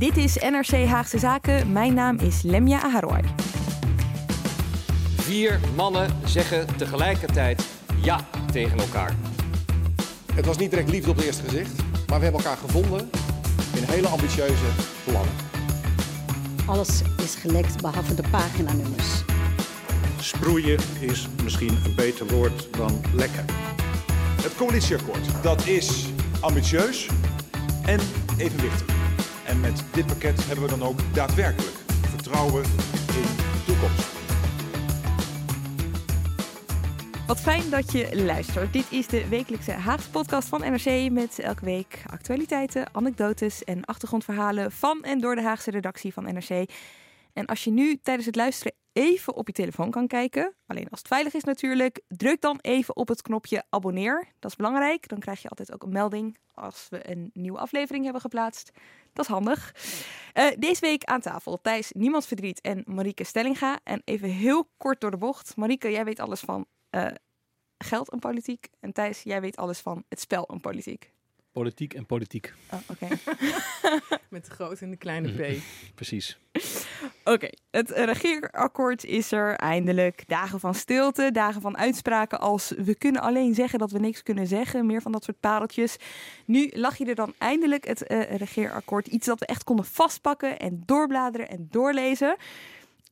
Dit is NRC Haagse Zaken. Mijn naam is Lemja Aharoy. Vier mannen zeggen tegelijkertijd ja tegen elkaar. Het was niet direct liefde op het eerste gezicht, maar we hebben elkaar gevonden in hele ambitieuze plannen. Alles is gelekt behalve de paginanummers. Sproeien is misschien een beter woord dan lekker. Het coalitieakkoord, dat is ambitieus en evenwichtig. En met dit pakket hebben we dan ook daadwerkelijk vertrouwen in de toekomst. Wat fijn dat je luistert. Dit is de wekelijkse Haagse podcast van NRC met elke week actualiteiten, anekdotes en achtergrondverhalen van en door de Haagse redactie van NRC. En als je nu tijdens het luisteren even op je telefoon kan kijken, alleen als het veilig is natuurlijk, druk dan even op het knopje abonneer. Dat is belangrijk. Dan krijg je altijd ook een melding als we een nieuwe aflevering hebben geplaatst. Dat is handig. Uh, deze week aan tafel Thijs Niemand Verdriet en Marieke Stellinga. En even heel kort door de bocht. Marieke, jij weet alles van uh, geld en politiek. En Thijs, jij weet alles van het spel en politiek. Politiek en politiek. Oh, Oké. Met de grote en de kleine P. Precies. Oké, okay. het regeerakkoord is er eindelijk. Dagen van stilte, dagen van uitspraken als we kunnen alleen zeggen dat we niks kunnen zeggen. Meer van dat soort pareltjes. Nu lag je er dan eindelijk het uh, regeerakkoord. Iets dat we echt konden vastpakken en doorbladeren en doorlezen.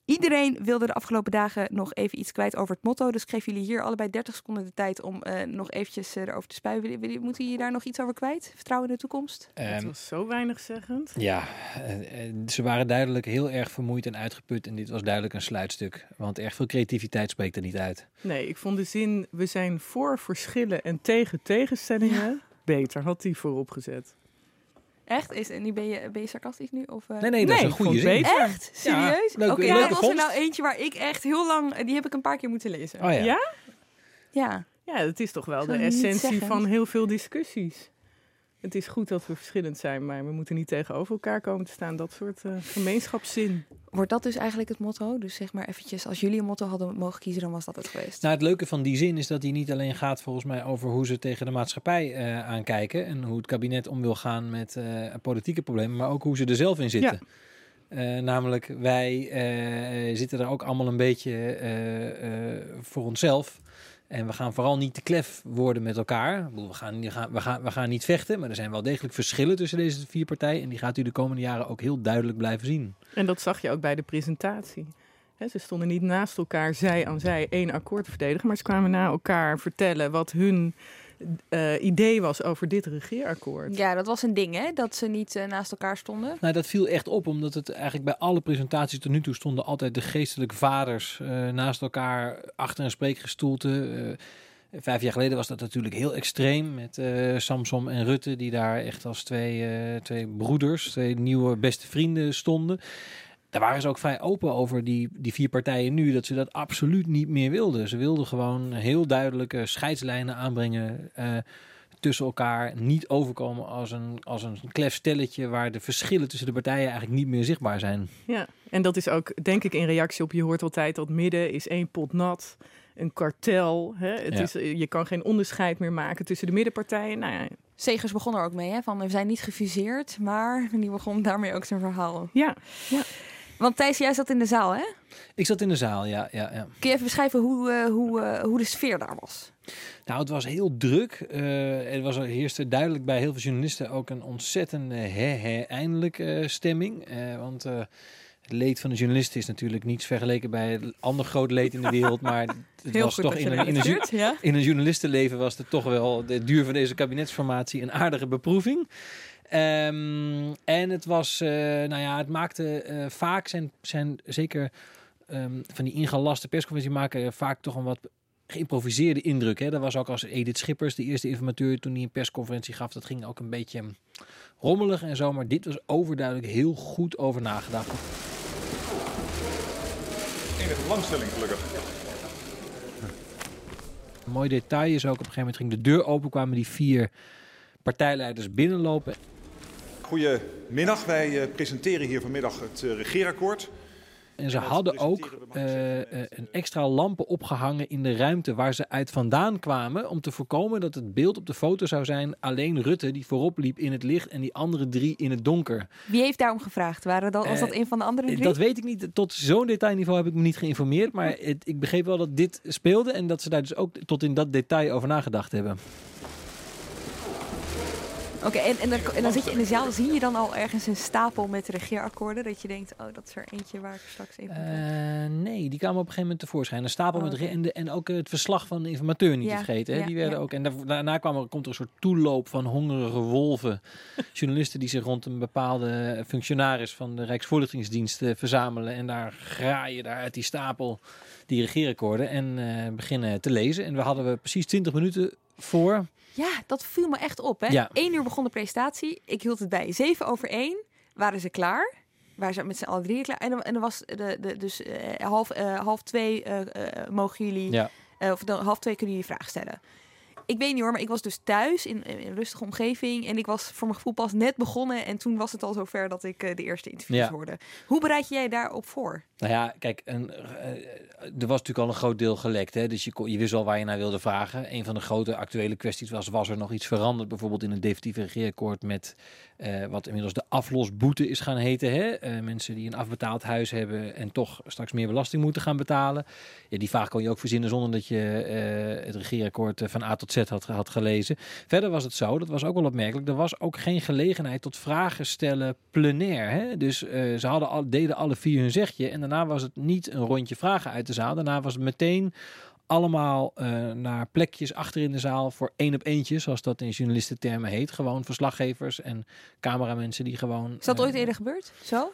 Iedereen wilde de afgelopen dagen nog even iets kwijt over het motto. Dus ik geef jullie hier allebei 30 seconden de tijd om uh, nog eventjes uh, erover te spuien. Willen, moeten jullie daar nog iets over kwijt? Vertrouwen in de toekomst? Um, het was zo weinig zeggend. Ja, uh, ze waren duidelijk heel erg vermoeid en uitgeput. En dit was duidelijk een sluitstuk. Want erg veel creativiteit spreekt er niet uit. Nee, ik vond de zin, we zijn voor verschillen en tegen tegenstellingen ja. beter. Had die voorop gezet. Echt? Is, en nu ben je, ben je sarcastisch nu? Of, uh... Nee, nee, dat nee, is een goede zin. Echt? Serieus? Ja, Oké, okay, dat was er nou eentje waar ik echt heel lang... Die heb ik een paar keer moeten lezen. Oh, ja? ja? Ja. Ja, dat is toch wel de essentie van heel veel discussies. Het is goed dat we verschillend zijn, maar we moeten niet tegenover elkaar komen te staan. Dat soort uh, gemeenschapszin. Wordt dat dus eigenlijk het motto? Dus zeg maar eventjes, als jullie een motto hadden mogen kiezen, dan was dat het geweest. Nou, het leuke van die zin is dat hij niet alleen gaat volgens mij over hoe ze tegen de maatschappij uh, aankijken. En hoe het kabinet om wil gaan met uh, politieke problemen, maar ook hoe ze er zelf in zitten. Ja. Uh, namelijk, wij zitten er ook allemaal een beetje voor onszelf. En we gaan vooral niet te klef worden met elkaar. We gaan, we, gaan, we, gaan, we gaan niet vechten, maar er zijn wel degelijk verschillen tussen deze vier partijen. En die gaat u de komende jaren ook heel duidelijk blijven zien. En dat zag je ook bij de presentatie. Ze stonden niet naast elkaar, zij aan zij, één akkoord verdedigen. Maar ze kwamen na elkaar vertellen wat hun uh, idee was over dit regeerakkoord. Ja, dat was een ding, hè? Dat ze niet uh, naast elkaar stonden. Nou, dat viel echt op, omdat het eigenlijk bij alle presentaties tot nu toe stonden altijd de geestelijke vaders uh, naast elkaar achter een spreekgestoelte. vijf jaar geleden was dat natuurlijk heel extreem met Samsom en Rutte, die daar echt als twee, twee broeders, twee nieuwe beste vrienden stonden daar waren ze ook vrij open over, die, die vier partijen nu, dat ze dat absoluut niet meer wilden. Ze wilden gewoon heel duidelijke scheidslijnen aanbrengen uh, tussen elkaar. Niet overkomen als een, als een klef stelletje waar de verschillen tussen de partijen eigenlijk niet meer zichtbaar zijn. Ja, en dat is ook, denk ik, in reactie op, je hoort altijd dat midden is één pot nat. Een kartel. Hè? Het ja. is, je kan geen onderscheid meer maken tussen de middenpartijen. Nou ja, Segers begon er ook mee, hè? van we zijn niet gefuseerd, maar die begon daarmee ook zijn verhaal. Ja, ja. Want Thijs, jij zat in de zaal, hè? Ik zat in de zaal, ja. ja, ja. Kun je even beschrijven hoe, uh, hoe, uh, hoe de sfeer daar was? Nou, het was heel druk. Uh, er was er heerste duidelijk bij heel veel journalisten ook een ontzettende he, he eindelijk stemming. want Het leed van de journalisten is natuurlijk niets vergeleken bij het ander groot leed in de wereld. Maar het Heel was toch in een, in, een, in een journalistenleven was het toch wel de duur van deze kabinetsformatie een aardige beproeving. Ehm, en het was, eh, nou ja, het maakte eh, vaak zijn, zijn zeker ehm, van die ingelaste persconferentie maken vaak toch een wat geïmproviseerde indruk. Hè? Dat was ook als Edith Schippers, de eerste informateur, toen hij een persconferentie gaf. Dat ging ook een beetje rommelig en zo. Maar dit was overduidelijk heel goed over nagedacht. Enige belangstelling gelukkig. Een mooi detail is ook op een gegeven moment ging de deur open, kwamen die vier partijleiders binnenlopen. Goedemiddag, wij eh, presenteren hier vanmiddag het eh, regeerakkoord. En ze hadden ook eh, eh, een extra lampen opgehangen in de ruimte waar ze uit vandaan kwamen. Om te voorkomen dat het beeld op de foto zou zijn alleen Rutte die voorop liep in het licht en die andere drie in het donker. Wie heeft daarom gevraagd? Waren dat, was dat een van de andere drie? Dat weet ik niet. Tot zo'n detailniveau heb ik me niet geïnformeerd. Maar het, ik begreep wel dat dit speelde en dat ze daar dus ook tot in dat detail over nagedacht hebben. Oké, en, en, dan, en dan zit je in de zaal, zie je dan al ergens een stapel met regeerakkoorden? Dat je denkt, oh, dat is er eentje waar ik straks even... Eh, nee, die kwamen op een gegeven moment tevoorschijn. Een stapel Oh, met re- en, de, en ook het verslag van de informateur niet Ja, te vergeten. Hè? ja, die werden ja. ook, en daar- daarna kwam er, komt er een soort toeloop van hongerige wolven. journalisten die zich rond een bepaalde functionaris van de Rijksvoorlichtingsdienst eh, verzamelen. En daar graaien daar uit die stapel die regeerakkoorden en eh, beginnen te lezen. En we hadden we precies 20 minuten voor. Ja, dat viel me echt op. Hè? Ja. Eén uur begon de presentatie. Ik hield het bij. Zeven over één waren ze klaar. Waren ze met z'n allen drieën klaar. En dan, en dan was de, de, dus eh, half, eh, half twee eh, mogen jullie... Ja. of dan, half twee kunnen jullie vragen stellen. Ik weet niet hoor, maar ik was dus thuis in, in een rustige omgeving. En ik was voor mijn gevoel pas net begonnen. En toen was het al zover dat ik eh, de eerste interviews Ja. hoorde. Hoe bereid jij daarop voor? Nou ja, kijk, een, eh, er was natuurlijk al een groot deel gelekt. Hè? Dus je, kon, je wist al waar je naar wilde vragen. Een van de grote actuele kwesties was, was er nog iets veranderd? Bijvoorbeeld in het definitieve regeerakkoord met eh, wat inmiddels de aflosboete is gaan heten. Hè? Eh, mensen die een afbetaald huis hebben en toch straks meer belasting moeten gaan betalen. Ja, die vraag kon je ook verzinnen zonder dat je eh, het regeerakkoord van A tot Z had, had gelezen. Verder was het zo, dat was ook wel opmerkelijk, er was ook geen gelegenheid tot vragen stellen plenair. Hè? Dus ze hadden al, deden alle vier hun zegje en daarna was het niet een rondje vragen uit de zaal. Daarna was het meteen allemaal eh, naar plekjes achter in de zaal voor één op eentje, zoals dat in journalistentermen heet. Gewoon verslaggevers en cameramensen die gewoon... Is dat eh, ooit eerder gebeurd? Zo?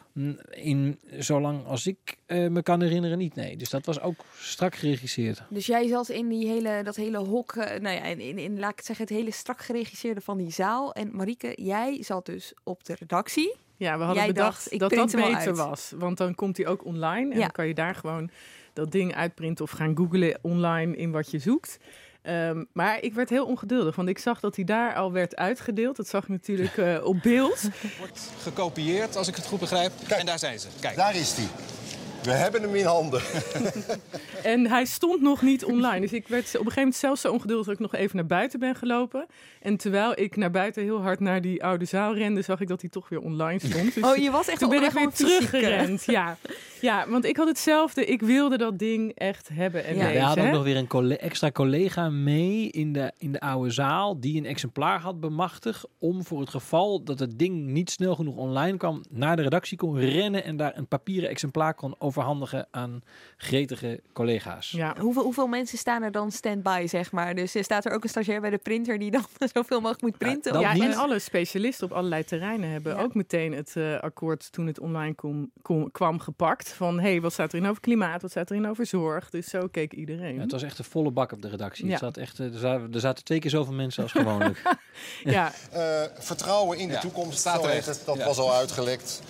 In zolang als ik eh, me kan herinneren niet, nee. Dus dat was ook strak geregisseerd. Dus jij zat in die hele, dat hele hok, eh, nou ja, in, in, in, laat ik het zeggen, het hele strak geregisseerde van die zaal. En Marieke, jij zat dus op de redactie. Ja, we hadden Jij bedacht dacht, dat dat beter uit. was. Want dan komt hij ook online. En Ja. dan kan je daar gewoon dat ding uitprinten of gaan googlen online in wat je zoekt. Ehm, maar ik werd heel ongeduldig, want ik zag dat hij daar al werd uitgedeeld. Dat zag ik natuurlijk eh, op beeld. gekopieerd, als ik het goed begrijp. en daar zijn ze. Kijk. Daar is hij. We hebben hem in handen. En hij stond nog niet online. Dus ik werd op een gegeven moment zelfs zo ongeduldig dat ik nog even naar buiten ben gelopen. En terwijl ik naar buiten heel hard naar die oude zaal rende, zag ik dat hij toch weer online stond. Dus Oh, je was echt toen ben ik weer teruggerend. Ja. ja, want ik had hetzelfde. Ik wilde dat ding echt hebben en Ja, we hadden ook nog weer een extra collega mee in de, in de oude zaal die een exemplaar had bemachtigd om voor het geval dat het ding niet snel genoeg online kwam, naar de redactie kon rennen en daar een papieren exemplaar kon overhandigen aan gretige collega's. Ja. Hoeveel, hoeveel mensen staan er dan stand-by, zeg maar? Dus eh, staat er ook een stagiair bij de printer die dan zoveel mogelijk moet printen? Ja, en alle specialisten op allerlei terreinen hebben ook meteen het eh, akkoord toen het online kom, kom- kwam gepakt. Van hé, hey, wat staat erin over klimaat, wat staat erin over zorg. Dus zo keek iedereen. Ja, het was echt een volle bak op de redactie. Ja. Het zat echt, eh, er, zaten, er zaten twee keer zoveel mensen als gewoonlijk. ja. Eh, vertrouwen in de Ja, toekomst, staat zo er echt. het. Dat Ja. was al uitgelekt.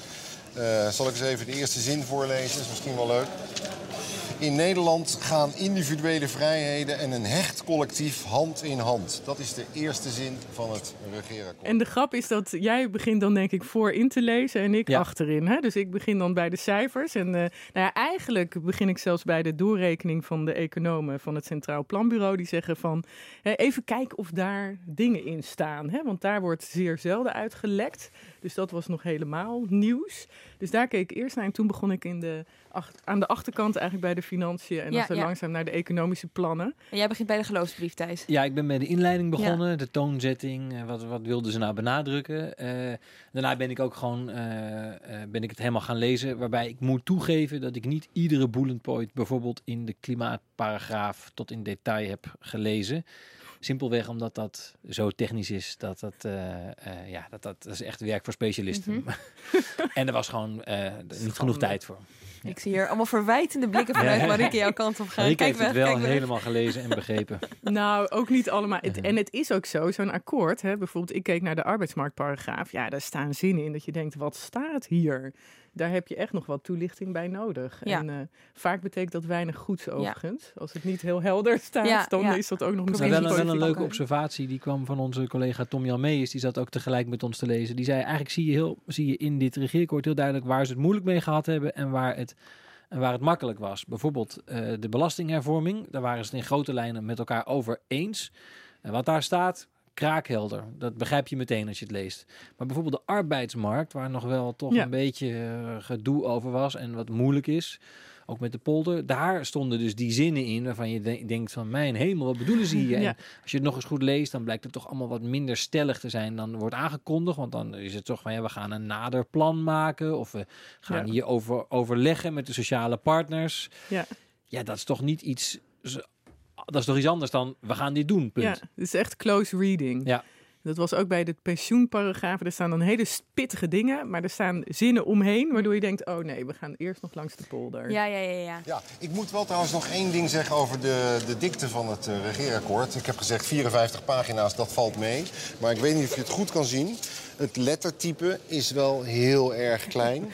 Eh, zal ik eens even de eerste zin voorlezen? is misschien wel leuk. In Nederland gaan individuele vrijheden en een hecht collectief hand in hand. Dat is de eerste zin van het regeerakkoord. En de grap is dat jij begint dan denk ik voorin te lezen en ik Ja. achterin. Hè? Dus ik begin dan bij de cijfers. En eh, nou ja, eigenlijk begin ik zelfs bij de doorrekening van de economen van het Centraal Planbureau. Die zeggen van hè, even kijken of daar dingen in staan. Hè? Want daar wordt zeer zelden uitgelekt. Dus dat was nog helemaal nieuws. Dus daar keek ik eerst naar. En toen begon ik in de, aan de achterkant eigenlijk bij de financiën. En dan zo langzaam naar de economische plannen. En jij begint bij de geloofsbrief, Thijs. Ja, ik ben bij de inleiding begonnen. De toonzetting. eh, Wat, wat wilden ze nou benadrukken? Eh, daarna ben ik ook gewoon eh, eh, ben ik het helemaal gaan lezen. Waarbij ik moet toegeven dat ik niet iedere bullet point bijvoorbeeld in de klimaatparagraaf tot in detail heb gelezen. Simpelweg omdat dat zo technisch is dat dat, eh, eh, ja, dat, dat, dat is echt werk voor specialisten. Mhm. en er was gewoon eh, niet genoeg tijd voor. Ik zie hier allemaal verwijtende blikken vanuit Ja. Marieke jouw kant op gaan. Marieke Kijk heeft het wel weg. helemaal gelezen en begrepen. Nou, ook niet allemaal. Het- Mhm. en het is ook zo, zo'n akkoord. Hè, bijvoorbeeld, ik keek naar de arbeidsmarktparagraaf. Ja, daar staan zinnen in dat je denkt, wat staat hier? Daar heb je echt nog wat toelichting bij nodig. Ja. En eh, vaak betekent dat weinig goeds overigens. Als het niet heel helder staat, Ja, dan ja. is dat ook nog misschien wel, een- wel een leuke observatie, die kwam van onze collega Tom Jan Meijers. Die zat ook tegelijk met ons te lezen. Die zei, eigenlijk zie je, heel, zie je in dit regeerakkoord heel duidelijk waar ze het moeilijk mee gehad hebben en waar het, en waar het makkelijk was. Bijvoorbeeld eh, de belastinghervorming, daar waren ze het in grote lijnen met elkaar over eens. En wat daar staat, kraakhelder. Dat begrijp je meteen als je het leest. Maar bijvoorbeeld de arbeidsmarkt, waar nog wel toch Ja. een beetje eh, gedoe over was en wat moeilijk is. Ook met de polder. Daar stonden dus die zinnen in waarvan je de- denkt van mijn hemel, wat bedoelen ze hier? Ja. En als je het nog eens goed leest, dan blijkt het toch allemaal wat minder stellig te zijn dan wordt aangekondigd. Want dan is het toch van ja, we gaan een nader plan maken. Of we gaan Ja. hier over overleggen met de sociale partners. Ja. Ja, dat is toch niet iets. Dat is toch iets anders dan we gaan dit doen. Punt. Ja, het is echt close reading. Ja. Dat was ook bij de pensioenparagrafen. Er staan dan hele spittige dingen, maar er staan zinnen omheen, waardoor je denkt, oh nee, we gaan eerst nog langs de polder. Ja, ja, ja, ja. Ja, ik moet wel trouwens nog één ding zeggen over de, de dikte van het eh, regeerakkoord. Ik heb gezegd 54 pagina's, dat valt mee. Maar ik weet niet of je het goed kan zien. Het lettertype is wel heel erg klein.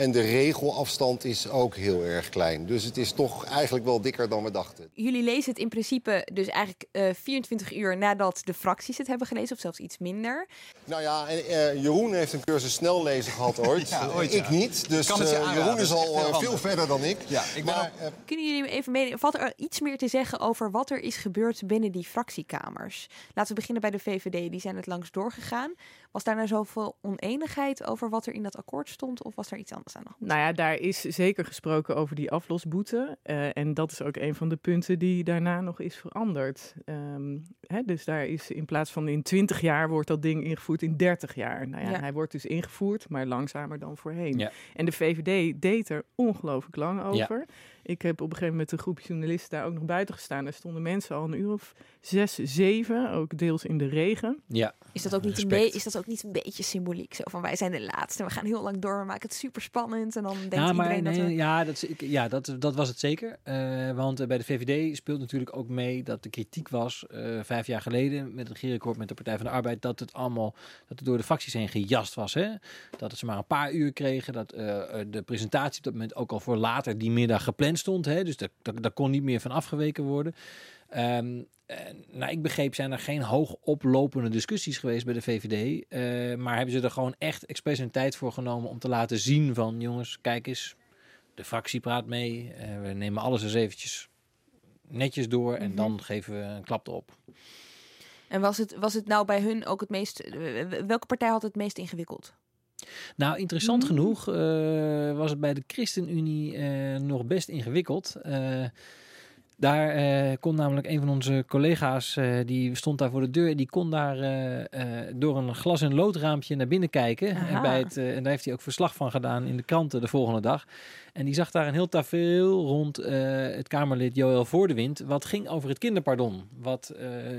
En de regelafstand is ook heel erg klein. Dus het is toch eigenlijk wel dikker dan we dachten. Jullie lezen het in principe dus eigenlijk eh 24 uur nadat de fracties het hebben gelezen, of zelfs iets minder. Nou ja, en, eh, Jeroen heeft een cursus snel lezen gehad ooit. Ja, Eh, ik niet. Dus eh, Jeroen is al eh, veel verder dan ik. Ja, ik maar, eh, Kunnen jullie me even mee? Valt er iets meer te zeggen over wat er is gebeurd binnen die fractiekamers? Laten we beginnen bij de VVD. Die zijn het langs doorgegaan. Was daar nou zoveel oneenigheid over wat er in dat akkoord stond? Of was er iets anders aan de hand? Nou ja, daar is zeker gesproken over die aflosboete. Eh, en dat is ook een van de punten die daarna nog is veranderd. Ehm, hè, dus daar is in plaats van in 20 jaar wordt dat ding ingevoerd in 30 jaar. Nou ja, Ja. hij wordt dus ingevoerd, maar langzamer dan voorheen. Ja. En de VVD deed er ongelooflijk lang Ja. Ik heb op een gegeven moment een groep journalisten daar ook nog buiten gestaan. Daar stonden mensen al een uur of zes, zeven, ook deels in de regen. Ja. Is dat, ook niet een Respect. is dat ook niet een beetje symboliek? Zo van wij zijn de laatste, we gaan heel lang door, we maken het super spannend. En dan denkt Ja, maar iedereen nee, dat we... ja, dat, ja dat, dat was het zeker. Eh, want eh, bij de VVD speelt natuurlijk ook mee dat de kritiek was eh, vijf jaar geleden met het regeerakkoord met de Partij van de Arbeid dat het allemaal dat het door de fracties heen gejast was. Hè? Dat het ze maar een paar uur kregen. Dat de presentatie op dat moment ook al voor later die middag gepland stond. Hè? Dus daar, daar, daar kon niet meer van afgeweken worden. Ehm, nou, ik begreep, zijn er geen hoog oplopende discussies geweest bij de VVD. eh, maar hebben ze er gewoon echt expres een tijd voor genomen om te laten zien van... jongens, kijk eens, de fractie praat mee. eh, we nemen alles eens eventjes netjes door en Mhm. dan geven we een klap erop. En was het, was het nou bij hun ook het meest... eh, welke partij had het meest ingewikkeld? Nou, interessant Mm. genoeg eh, was het bij de ChristenUnie eh, nog best ingewikkeld. Eh, daar eh, kon namelijk een van onze collega's, eh, die stond daar voor de deur, die kon daar eh, door een glas- en loodraampje naar binnen kijken. Aha. En, bij het, en daar heeft hij ook verslag van gedaan in de kranten de volgende dag. En die zag daar een heel tafereel rond het Kamerlid Joël Voordewind, wat ging over het kinderpardon. Wat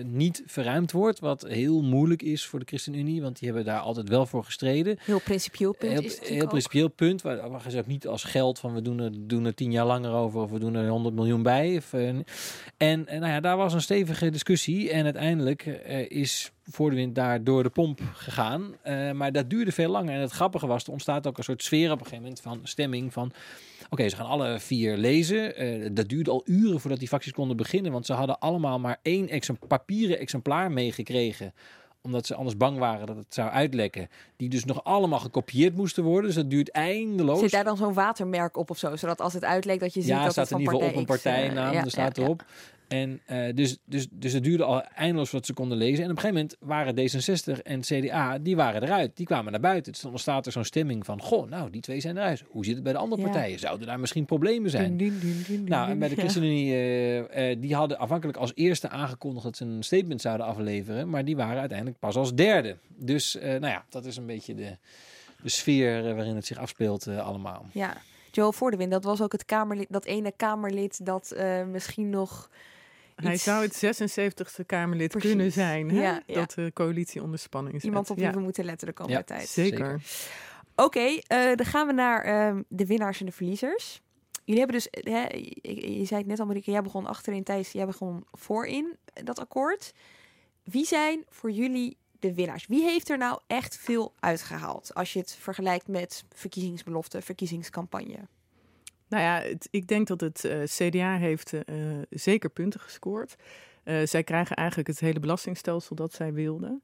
niet verruimd wordt, wat heel moeilijk is voor de ChristenUnie, want die hebben daar altijd wel voor gestreden. Heel principieel punt Heel, is het heel natuurlijk ook. principieel punt, waar, waar ze ook niet als geld van we doen er, doen er tien jaar langer over of we doen er 100 miljoen bij. Of, en en nou ja, daar was een stevige discussie en uiteindelijk eh, is Voordewind daar door de pomp gegaan. Eh, maar dat duurde veel langer. En het grappige was, er ontstaat ook een soort sfeer op een gegeven moment van stemming van... Oké, ze gaan alle vier lezen. Eh, dat duurde al uren voordat die facties konden beginnen. Want ze hadden allemaal maar één papieren exemplaar meegekregen omdat ze anders bang waren dat het zou uitlekken. Die dus nog allemaal gekopieerd moesten worden. Dus dat duurt eindeloos. Zit daar dan zo'n watermerk op of zo? Zodat als het uitleekt dat je ziet ja, dat staat het in van ieder geval op een eh, partijnaam. ja, er staat ja, ja. erop. En uh, dus, dus, dus het duurde al eindeloos wat ze konden lezen. En op een gegeven moment waren D66 en CDA, die waren eruit. Die kwamen naar buiten. Dus dan ontstaat er zo'n stemming van, goh, nou, die twee zijn eruit. Hoe zit het bij de andere Ja. partijen? Zouden daar misschien problemen zijn? Dun, dun, dun, dun, Nou, en bij de. ChristenUnie, eh, eh, die hadden afhankelijk als eerste aangekondigd dat ze een statement zouden afleveren. Maar die waren uiteindelijk pas als derde. Dus, eh, nou ja, dat is een beetje de, de sfeer eh, waarin het zich afspeelt eh, allemaal. Ja, Joel Voordewind, dat was ook het Kamerlid, dat ene Kamerlid dat eh, misschien nog. Hij iets- zou het 76e Kamerlid Precies. kunnen zijn, hè? Ja, ja. dat de coalitie onder spanning zit. Iemand op wie ja. we moeten letten de komende Ja, tijd. Zeker. Oké, eh, dan gaan we naar ehm, de winnaars en de verliezers. Jullie hebben dus, eh, hè, je, je zei het net al, Marieke, jij begon achterin, Thijs, jij begon voorin eh, dat akkoord. Wie zijn voor jullie de winnaars? Wie heeft er nou echt veel uitgehaald als je het vergelijkt met verkiezingsbelofte, verkiezingscampagne? Nou ja, het- ik denk dat het eh, CDA heeft eh, zeker punten gescoord. Eh, zij krijgen eigenlijk het hele belastingstelsel dat zij wilden.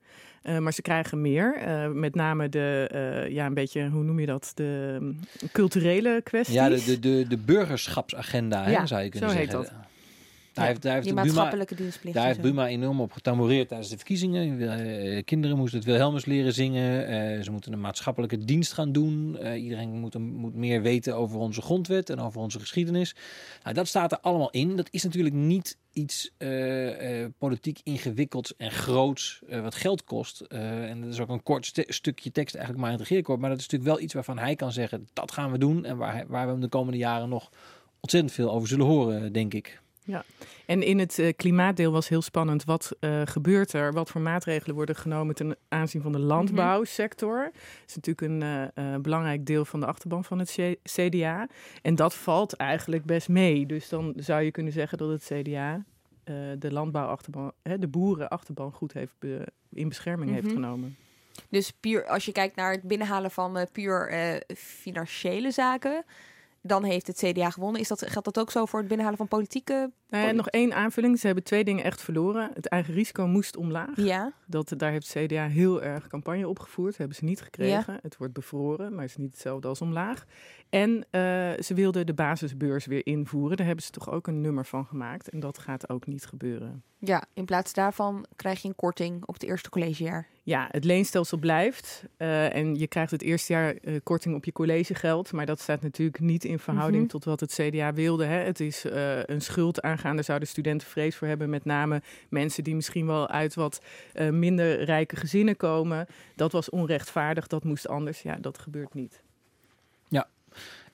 Maar ze krijgen meer. Met name de, ja, een beetje, hoe noem je dat? De mm, culturele kwesties. Ja, de, de, de, de burgerschapsagenda, hè, zou je kunnen zo heet zeggen. dat. Daar heeft, daar heeft de Buma, maatschappelijke dienstplicht. daar heeft. Buma enorm op getamboureerd tijdens de verkiezingen. Eh, kinderen moesten het Wilhelmus leren zingen. Eh, ze moeten een maatschappelijke dienst gaan doen. Eh, iedereen moet, een- moet meer weten over onze grondwet en over onze geschiedenis. Nou, dat staat er allemaal in. Dat is natuurlijk niet iets politiek ingewikkelds en groots wat geld kost. En dat is ook een kort stu- stukje tekst eigenlijk maar in het regeerakkoord. Maar dat is natuurlijk wel iets waarvan hij kan zeggen, dat gaan we doen. En waar, waar we hem de komende jaren nog ontzettend veel over zullen horen, denk ik. Ja, en in het eh, klimaatdeel was heel spannend. Wat eh, gebeurt er? Wat voor maatregelen worden genomen ten aanzien van de landbouwsector? Dat is natuurlijk een eh, belangrijk deel van de achterban van het CDA. En dat valt eigenlijk best mee. Dus dan zou je kunnen zeggen dat het CDA de landbouwachterban, hè, de boerenachterban goed heeft be- in bescherming heeft Mhm. genomen. Dus puur als je kijkt naar het binnenhalen van puur financiële zaken, dan heeft het CDA gewonnen. Is dat, geldt dat ook zo voor het binnenhalen van politieke? Nou ja, nog één aanvulling. Ze hebben twee dingen echt verloren. Het eigen risico moest omlaag. Ja. Dat, daar heeft CDA heel erg campagne op gevoerd. Hebben ze niet gekregen. Het wordt bevroren, maar het is niet hetzelfde als omlaag. En eh, ze wilden de basisbeurs weer invoeren. Daar hebben ze toch ook een nummer van gemaakt. En dat gaat ook niet gebeuren. Ja, in plaats daarvan krijg je een korting op het eerste collegejaar. Ja, het leenstelsel blijft. eh, en je krijgt het eerste jaar eh, korting op je collegegeld. Maar dat staat natuurlijk niet in verhouding Mhm. tot wat het CDA wilde. Hè. Het is een schuld aangaan. Daar zouden studenten vrees voor hebben. Met name mensen die misschien wel uit wat eh, minder rijke gezinnen komen. Dat was onrechtvaardig, dat moest anders. Ja, dat gebeurt niet. Ja.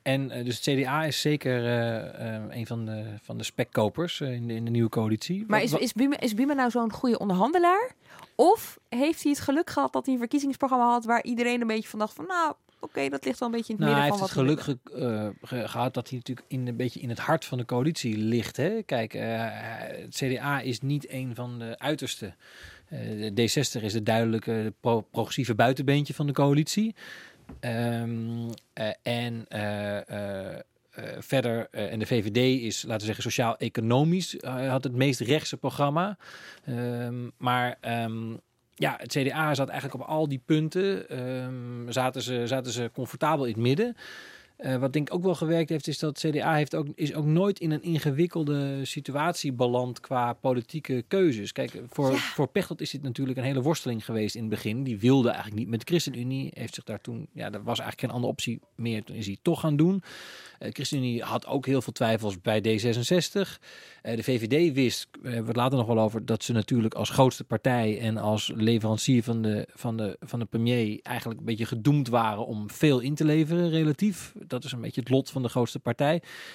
En eh, dus het CDA is zeker eh, eh, een van de, van de spekkopers in, de, in de nieuwe coalitie. Maar Wat- is, wat- is, Buma, is Buma nou zo'n goede onderhandelaar? Of heeft hij het geluk gehad dat hij een verkiezingsprogramma had waar iedereen een beetje van dacht van nou, oké, dat ligt wel een beetje in het Nou, hij midden heeft van het wat geluk we willen. ge- eh, ge- gehad dat hij natuurlijk in, een beetje in het hart van de coalitie ligt. Hè? Kijk, eh, het CDA is niet een van de uiterste. Eh, de D60 is het duidelijke pro- progressieve buitenbeentje van de coalitie. Ehm, eh, en verder, en de VVD is, laten we zeggen, sociaal-economisch, had het meest rechtse programma. Ehm, maar ehm, ja, het CDA zat eigenlijk op al die punten, ehm, zaten, ze, zaten ze comfortabel in het midden. Eh, wat denk ik ook wel gewerkt heeft, is dat CDA heeft ook, is ook nooit in een ingewikkelde situatie beland qua politieke keuzes. Kijk, voor, voor Pechtold is dit natuurlijk een hele worsteling geweest in het begin. Die wilde eigenlijk niet met de ChristenUnie. Heeft zich daar toen, ja, er was eigenlijk geen andere optie meer. Toen is hij toch gaan doen. Eh, De ChristenUnie had ook heel veel twijfels bij D66. Eh, de VVD wist, eh, we hebben het later nog wel over, dat ze natuurlijk als grootste partij en als leverancier van de, van de, van de premier eigenlijk een beetje gedoemd waren om veel in te leveren relatief. Dat is een beetje het lot van de grootste partij.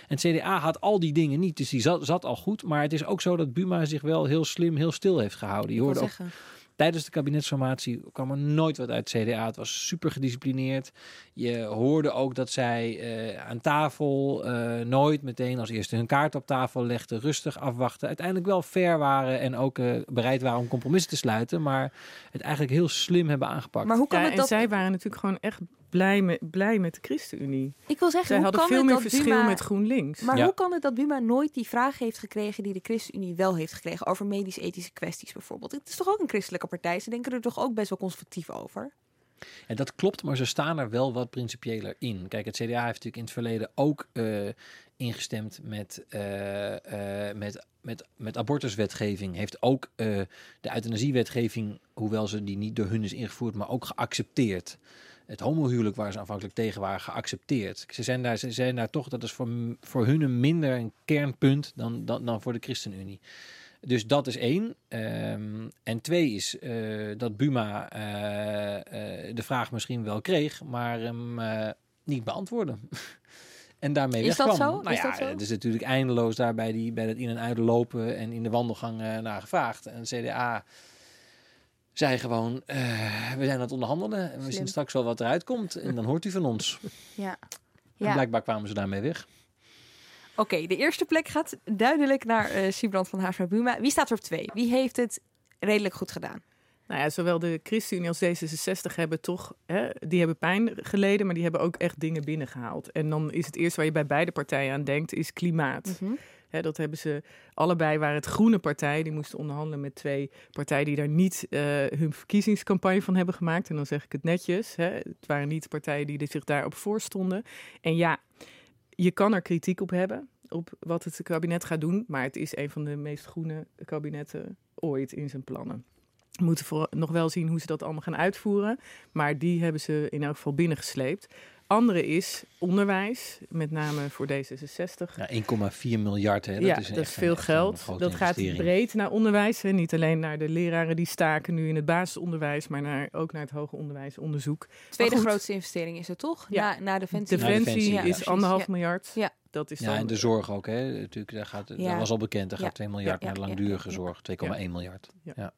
En het CDA had al die dingen niet, dus die zat, zat al goed. Maar het is ook zo dat Buma zich wel heel slim, heel stil heeft gehouden. Je hoorde ook zeggen. Tijdens de kabinetsformatie kwam er nooit wat uit het CDA. Het was super gedisciplineerd. Je hoorde ook dat zij eh, aan tafel eh, nooit meteen als eerste hun kaart op tafel legden. Rustig afwachten. Uiteindelijk wel fair waren en ook eh, bereid waren om compromissen te sluiten. Maar het eigenlijk heel slim hebben aangepakt. Maar hoe kan Ja, het en dat... zij waren natuurlijk gewoon echt blij met, blij met de ChristenUnie. Ik wil zeggen, Zij hoe hadden kan veel het meer dat verschil Buma- met GroenLinks. Maar Ja. hoe kan het dat Buma nooit die vraag heeft gekregen die de ChristenUnie wel heeft gekregen over medisch-ethische kwesties bijvoorbeeld? Het is toch ook een christelijke partij? Ze denken er toch ook best wel conservatief over? En dat klopt, maar ze staan er wel wat principiëler in. Kijk, het CDA heeft natuurlijk in het verleden ook uh, ingestemd met, uh, uh, met, met, met abortuswetgeving. Heeft ook de euthanasiewetgeving, hoewel ze die niet door hun is ingevoerd, maar ook geaccepteerd. Het homohuwelijk waar ze aanvankelijk tegen waren, geaccepteerd. Ze zijn daar, ze zijn daar toch, dat is voor, voor hun een minder een kernpunt dan, dan, dan voor de ChristenUnie. Dus dat is één. Um, en twee is uh, dat Buma uh, uh, de vraag misschien wel kreeg, maar hem niet beantwoordde. en daarmee is wegkwam. Dat zo? Nou is ja, dat zo? het is natuurlijk eindeloos daar bij, die, bij dat in- en uitlopen en in de wandelgang naar gevraagd. En CDA zei gewoon, we zijn aan het onderhandelen en we zien straks wel wat eruit komt. En dan hoort u van ons. Ja. En Ja. blijkbaar kwamen ze daarmee weg. Oké, de eerste plek gaat duidelijk naar eh Sibrand van Haarsma Buma. Wie staat er op twee? Wie heeft het redelijk goed gedaan? Nou ja, zowel de ChristenUnie als D66 hebben toch, hè, die hebben pijn geleden, maar die hebben ook echt dingen binnengehaald. En dan is het eerste waar je bij beide partijen aan denkt, is klimaat. Mhm. Dat hebben ze allebei, waren het groene partijen, die moesten onderhandelen met twee partijen die daar niet eh, hun verkiezingscampagne van hebben gemaakt. En dan zeg ik het netjes, het waren niet partijen die zich daarop voorstonden. En ja, je kan er kritiek op hebben, op wat het kabinet gaat doen, maar het is een van de meest groene kabinetten ooit in zijn plannen. We moeten nog wel zien hoe ze dat allemaal gaan uitvoeren. Maar die hebben ze in elk geval binnengesleept. Andere is onderwijs, met name voor D66. Ja, 1,4 miljard, hè? Dat ja, is, dat is veel een geld. Dat gaat breed naar onderwijs. Hè. Niet alleen naar de leraren die staken nu in het basisonderwijs, maar naar, ook naar het hoger onderwijsonderzoek. Tweede grootste investering is het toch? Ja. Na, na Defensie. Defensie Defensie, ja, is anderhalf Ja. miljard. Ja. Dat is Ja, en de zorg ook, hè? Natuurlijk, daar gaat, Ja. dat was al bekend. Daar Ja. gaat 2 miljard Ja, ja, naar langdurige ja, ja. zorg, 2,1 miljard. Ja.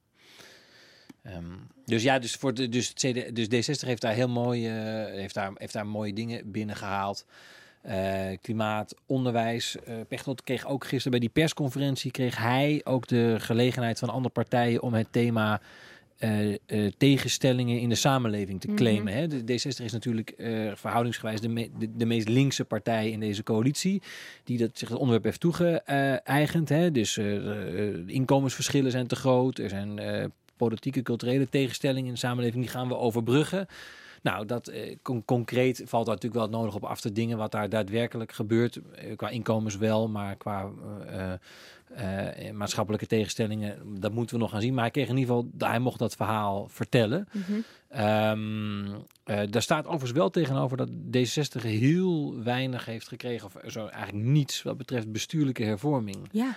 Ehm, dus ja, dus, voor de, dus, het CD, dus D60 heeft daar heel mooi, heeft daar, heeft daar mooie dingen binnengehaald. Eh, klimaat, onderwijs. Eh Pechtold kreeg ook gisteren bij die persconferentie kreeg hij ook de gelegenheid van andere partijen om het thema eh, tegenstellingen in de samenleving te Mhm. claimen. Hè? De D60 is natuurlijk verhoudingsgewijs de, me- de, de meest linkse partij in deze coalitie, die dat, zich het onderwerp heeft toegeëigend. Hè? Dus de, inkomensverschillen zijn te groot, er zijn politieke, culturele tegenstellingen in de samenleving, die gaan we overbruggen. Nou, dat eh, con- concreet valt daar natuurlijk wel nodig op af te dingen wat daar daadwerkelijk gebeurt. Eh, qua inkomens wel, maar qua eh, eh, maatschappelijke tegenstellingen, dat moeten we nog gaan zien. Maar hij kreeg in ieder geval, hij mocht dat verhaal vertellen. Eh, daar staat overigens wel tegenover dat D66 heel weinig heeft gekregen, of zo eigenlijk niets wat betreft bestuurlijke hervorming. Ja.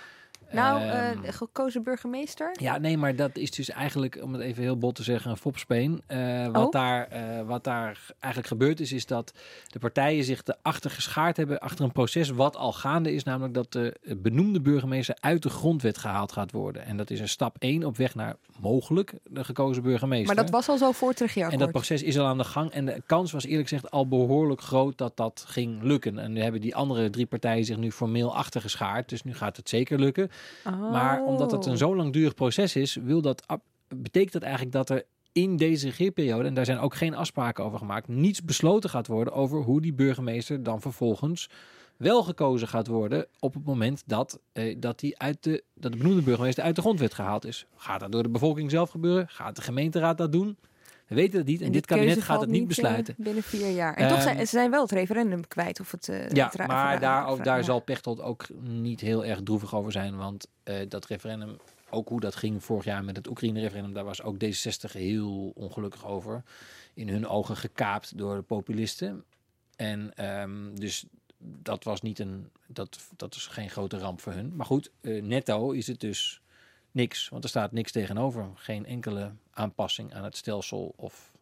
Nou, eh, Ehm, de gekozen burgemeester. ja, nee, maar dat is dus eigenlijk, om het even heel bot te zeggen, een fopspeen. Eh, wat, Oh. daar, eh, wat daar eigenlijk gebeurd is, is dat de partijen zich erachter geschaard hebben, achter een proces wat al gaande is, namelijk dat de benoemde burgemeester uit de grondwet gehaald gaat worden. En dat is een stap 1 op weg naar mogelijk de gekozen burgemeester. Maar dat was al zo voor het En dat proces is al aan de gang. En de kans was eerlijk gezegd al behoorlijk groot dat dat ging lukken. En nu hebben die andere drie partijen zich nu formeel achtergeschaard. Dus nu gaat het zeker lukken. Maar omdat het een Oh. zo langdurig proces is, wil dat, betekent dat eigenlijk dat er in deze regeerperiode, en daar zijn ook geen afspraken over gemaakt, niets besloten gaat worden over hoe die burgemeester dan vervolgens wel gekozen gaat worden op het moment dat, eh, dat, die uit de, dat de benoemde burgemeester uit de grondwet gehaald is. Gaat dat door de bevolking zelf gebeuren? Gaat de gemeenteraad dat doen? We weten het niet en, En dit kabinet gaat het niet eh, besluiten. binnen vier jaar. En toch zijn Ehm, ze zijn wel het referendum kwijt of het. eh, Ja, het maar daar, ook, daar ja. zal Pechtold ook niet heel erg droevig over zijn. Want eh, dat referendum, ook hoe dat ging vorig jaar met het Oekraïne-referendum, daar was ook D66 heel ongelukkig over. In hun ogen gekaapt door de populisten. En ehm, dus dat was niet een, dat, dat is geen grote ramp voor hun. Maar goed, netto is het dus niks, want er staat niks tegenover. Geen enkele aanpassing aan het stelsel of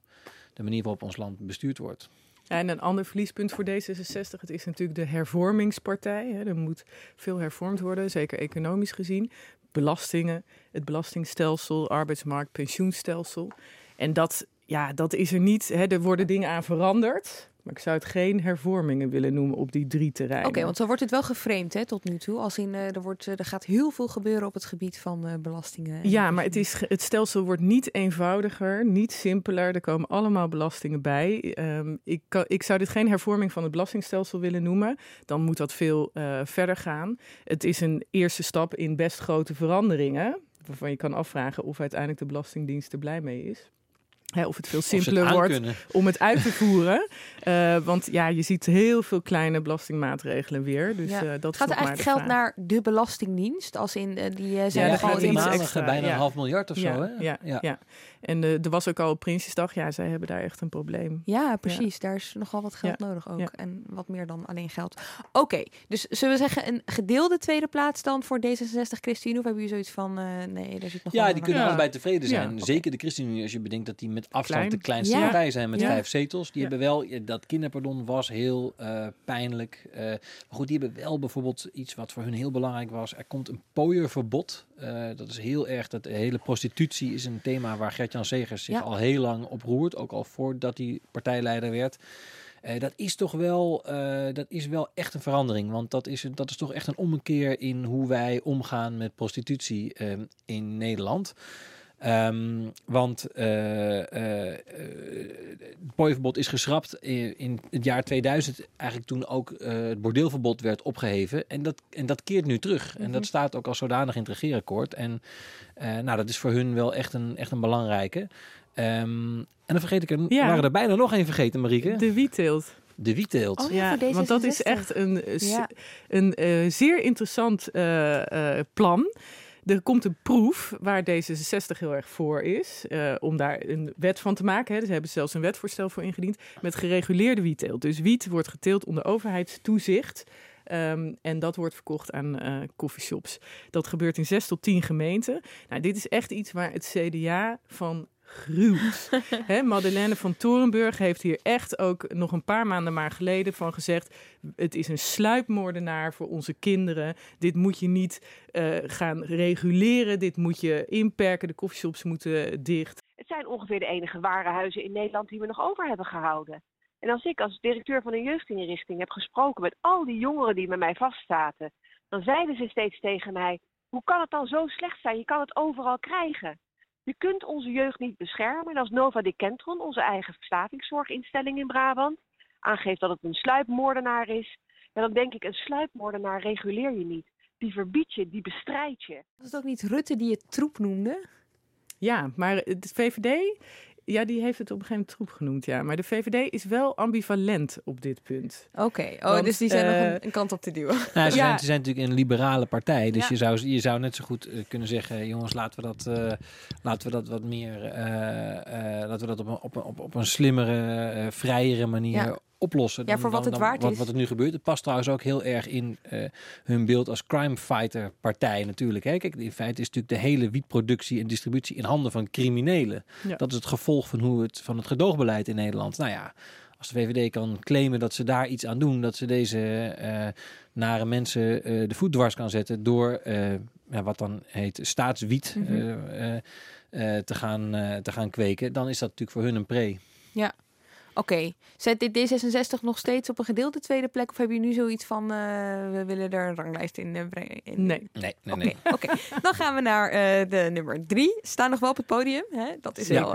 de manier waarop ons land bestuurd wordt. En een ander verliespunt voor D66, het is natuurlijk de hervormingspartij. Hè. Er moet veel hervormd worden, zeker economisch gezien. Belastingen, het belastingstelsel, arbeidsmarkt, pensioenstelsel. En dat, ja, dat is er niet. Hè. Er worden dingen aan veranderd. Maar ik zou het geen hervormingen willen noemen op die drie terreinen. Oké, want zo wordt het wel geframed hè, tot nu toe. Als in, eh, er, wordt, eh, er gaat heel veel gebeuren op het gebied van eh, belastingen. en Ja, maar het, is, het stelsel wordt niet eenvoudiger, niet simpeler. Er komen allemaal belastingen bij. Ehm, ik, kan, ik zou dit geen hervorming van het belastingstelsel willen noemen. Dan moet dat veel verder gaan. Het is een eerste stap in best grote veranderingen. Waarvan je kan afvragen of uiteindelijk de Belastingdienst er blij mee is. Hè, of het veel het simpeler wordt om het uit te voeren. Eh, want ja, je ziet heel veel kleine belastingmaatregelen weer. Dus Ja. eh, dat Gaat er eigenlijk geld vraag. naar de Belastingdienst? Als in eh, die eh, zijn Ja, er gewoon iets extra, bijna ja. een half miljard of ja, zo, hè? Ja, Ja. ja. En eh, er was ook al op Prinsjesdag, ja, zij hebben daar echt een probleem. Ja, precies. Daar is nogal wat geld Ja. nodig ook. Ja. En wat meer dan alleen geld. Oké, dus zullen we zeggen een gedeelde tweede plaats dan voor D66 ChristenUnie? Of hebben jullie zoiets van, eh, nee, daar zit nog Ja, die kunnen allebei tevreden zijn. Zeker de ChristenUnie, als je bedenkt dat die met afstand Klein. de kleinste Ja. partij zijn met Ja. vijf zetels. Die Ja. hebben wel, dat kinderpardon was heel eh, pijnlijk. Eh, maar goed, die hebben wel bijvoorbeeld iets wat voor hun heel belangrijk was. Er komt een pooierverbod. Eh, dat is heel erg, dat de hele prostitutie is een thema waar Gert-Jan Segers zich al heel lang op roert. Ook al voordat hij partijleider werd. Dat is toch wel, dat is wel echt een verandering. Want dat is, dat is toch echt een ommekeer in hoe wij omgaan met prostitutie in Nederland. Ehm, want eh, eh, eh, het pooienverbod is geschrapt in, in het jaar 2000, eigenlijk toen ook eh, het bordeelverbod werd opgeheven. En dat, en dat keert nu terug. En Mhm. dat staat ook als zodanig in het regeerakkoord. En eh, nou, dat is voor hun wel echt een, echt een belangrijke. Ehm, en dan vergeet ik er, Ja. waren er bijna nog één vergeten, Marieke. De wietteelt. De wietteelt. Oh ja, voor want dat is D66. echt een, Ja. een eh, zeer interessant eh, eh, plan. Er komt een proef waar D66 heel erg voor is, eh, om daar een wet van te maken. Hè. Ze hebben zelfs een wetvoorstel voor ingediend met gereguleerde wietteelt. Dus wiet wordt geteeld onder overheidstoezicht. Ehm, en dat wordt verkocht aan eh coffeeshops. Dat gebeurt in zes tot tien gemeenten. Nou, dit is echt iets waar het CDA van gruwt. Madeleine van Torenburg heeft hier echt ook nog een paar maanden maar geleden van gezegd... het is een sluipmoordenaar voor onze kinderen. Dit moet je niet eh, gaan reguleren, dit moet je inperken. De coffeeshops moeten dicht. Het zijn ongeveer de enige warenhuizen in Nederland die we nog over hebben gehouden. En als ik als directeur van een jeugdinrichting heb gesproken met al die jongeren die bij mij vastzaten, dan zeiden ze steeds tegen mij: hoe kan het dan zo slecht zijn? Je kan het overal krijgen. Je kunt onze jeugd niet beschermen. En als Nova Decentron, onze eigen verslavingszorginstelling in Brabant, aangeeft dat het een sluipmoordenaar is, ja, dan denk ik: een sluipmoordenaar reguleer je niet. Die verbied je, die bestrijd je. Was het ook niet Rutte die het troep noemde? Ja, maar de VVD, ja, die heeft het op een gegeven moment troep genoemd, ja. Maar de VVD is wel ambivalent op dit punt. Oké, oh, Want, dus die zijn nog eh, een, een kant op te duwen. Nou, ze, Ja. zijn, ze zijn natuurlijk een liberale partij. Dus Ja. je, zou, je zou net zo goed eh, kunnen zeggen: jongens, laten we dat, eh, laten we dat wat meer. eh, eh, laten we dat op een, op een, op, op een slimmere, eh, vrijere manier Ja. Oplossen. Ja, voor wat het waard wat, is. Wat er nu gebeurt. Het past trouwens ook heel erg in eh, hun beeld als crime fighter partij natuurlijk. Hè. Kijk, in feite is natuurlijk de hele wietproductie en distributie in handen van criminelen. Ja. Dat is het gevolg van hoe het van het gedoogbeleid in Nederland. Nou ja, als de VVD kan claimen dat ze daar iets aan doen, dat ze deze eh, nare mensen eh, de voet dwars kan zetten door ja, wat dan heet staatswiet Mhm. te, gaan, te gaan kweken, dan is dat natuurlijk voor hun een pre. Ja. Oké, zet dit D66 nog steeds op een gedeelde tweede plek? Of hebben jullie nu zoiets van, eh, we willen er een ranglijst in eh, brengen? In- Nee. Nee, nee, Oké, nee. oké. dan gaan we naar eh, de nummer drie. Staan nog wel op het podium. Hè? Dat is wel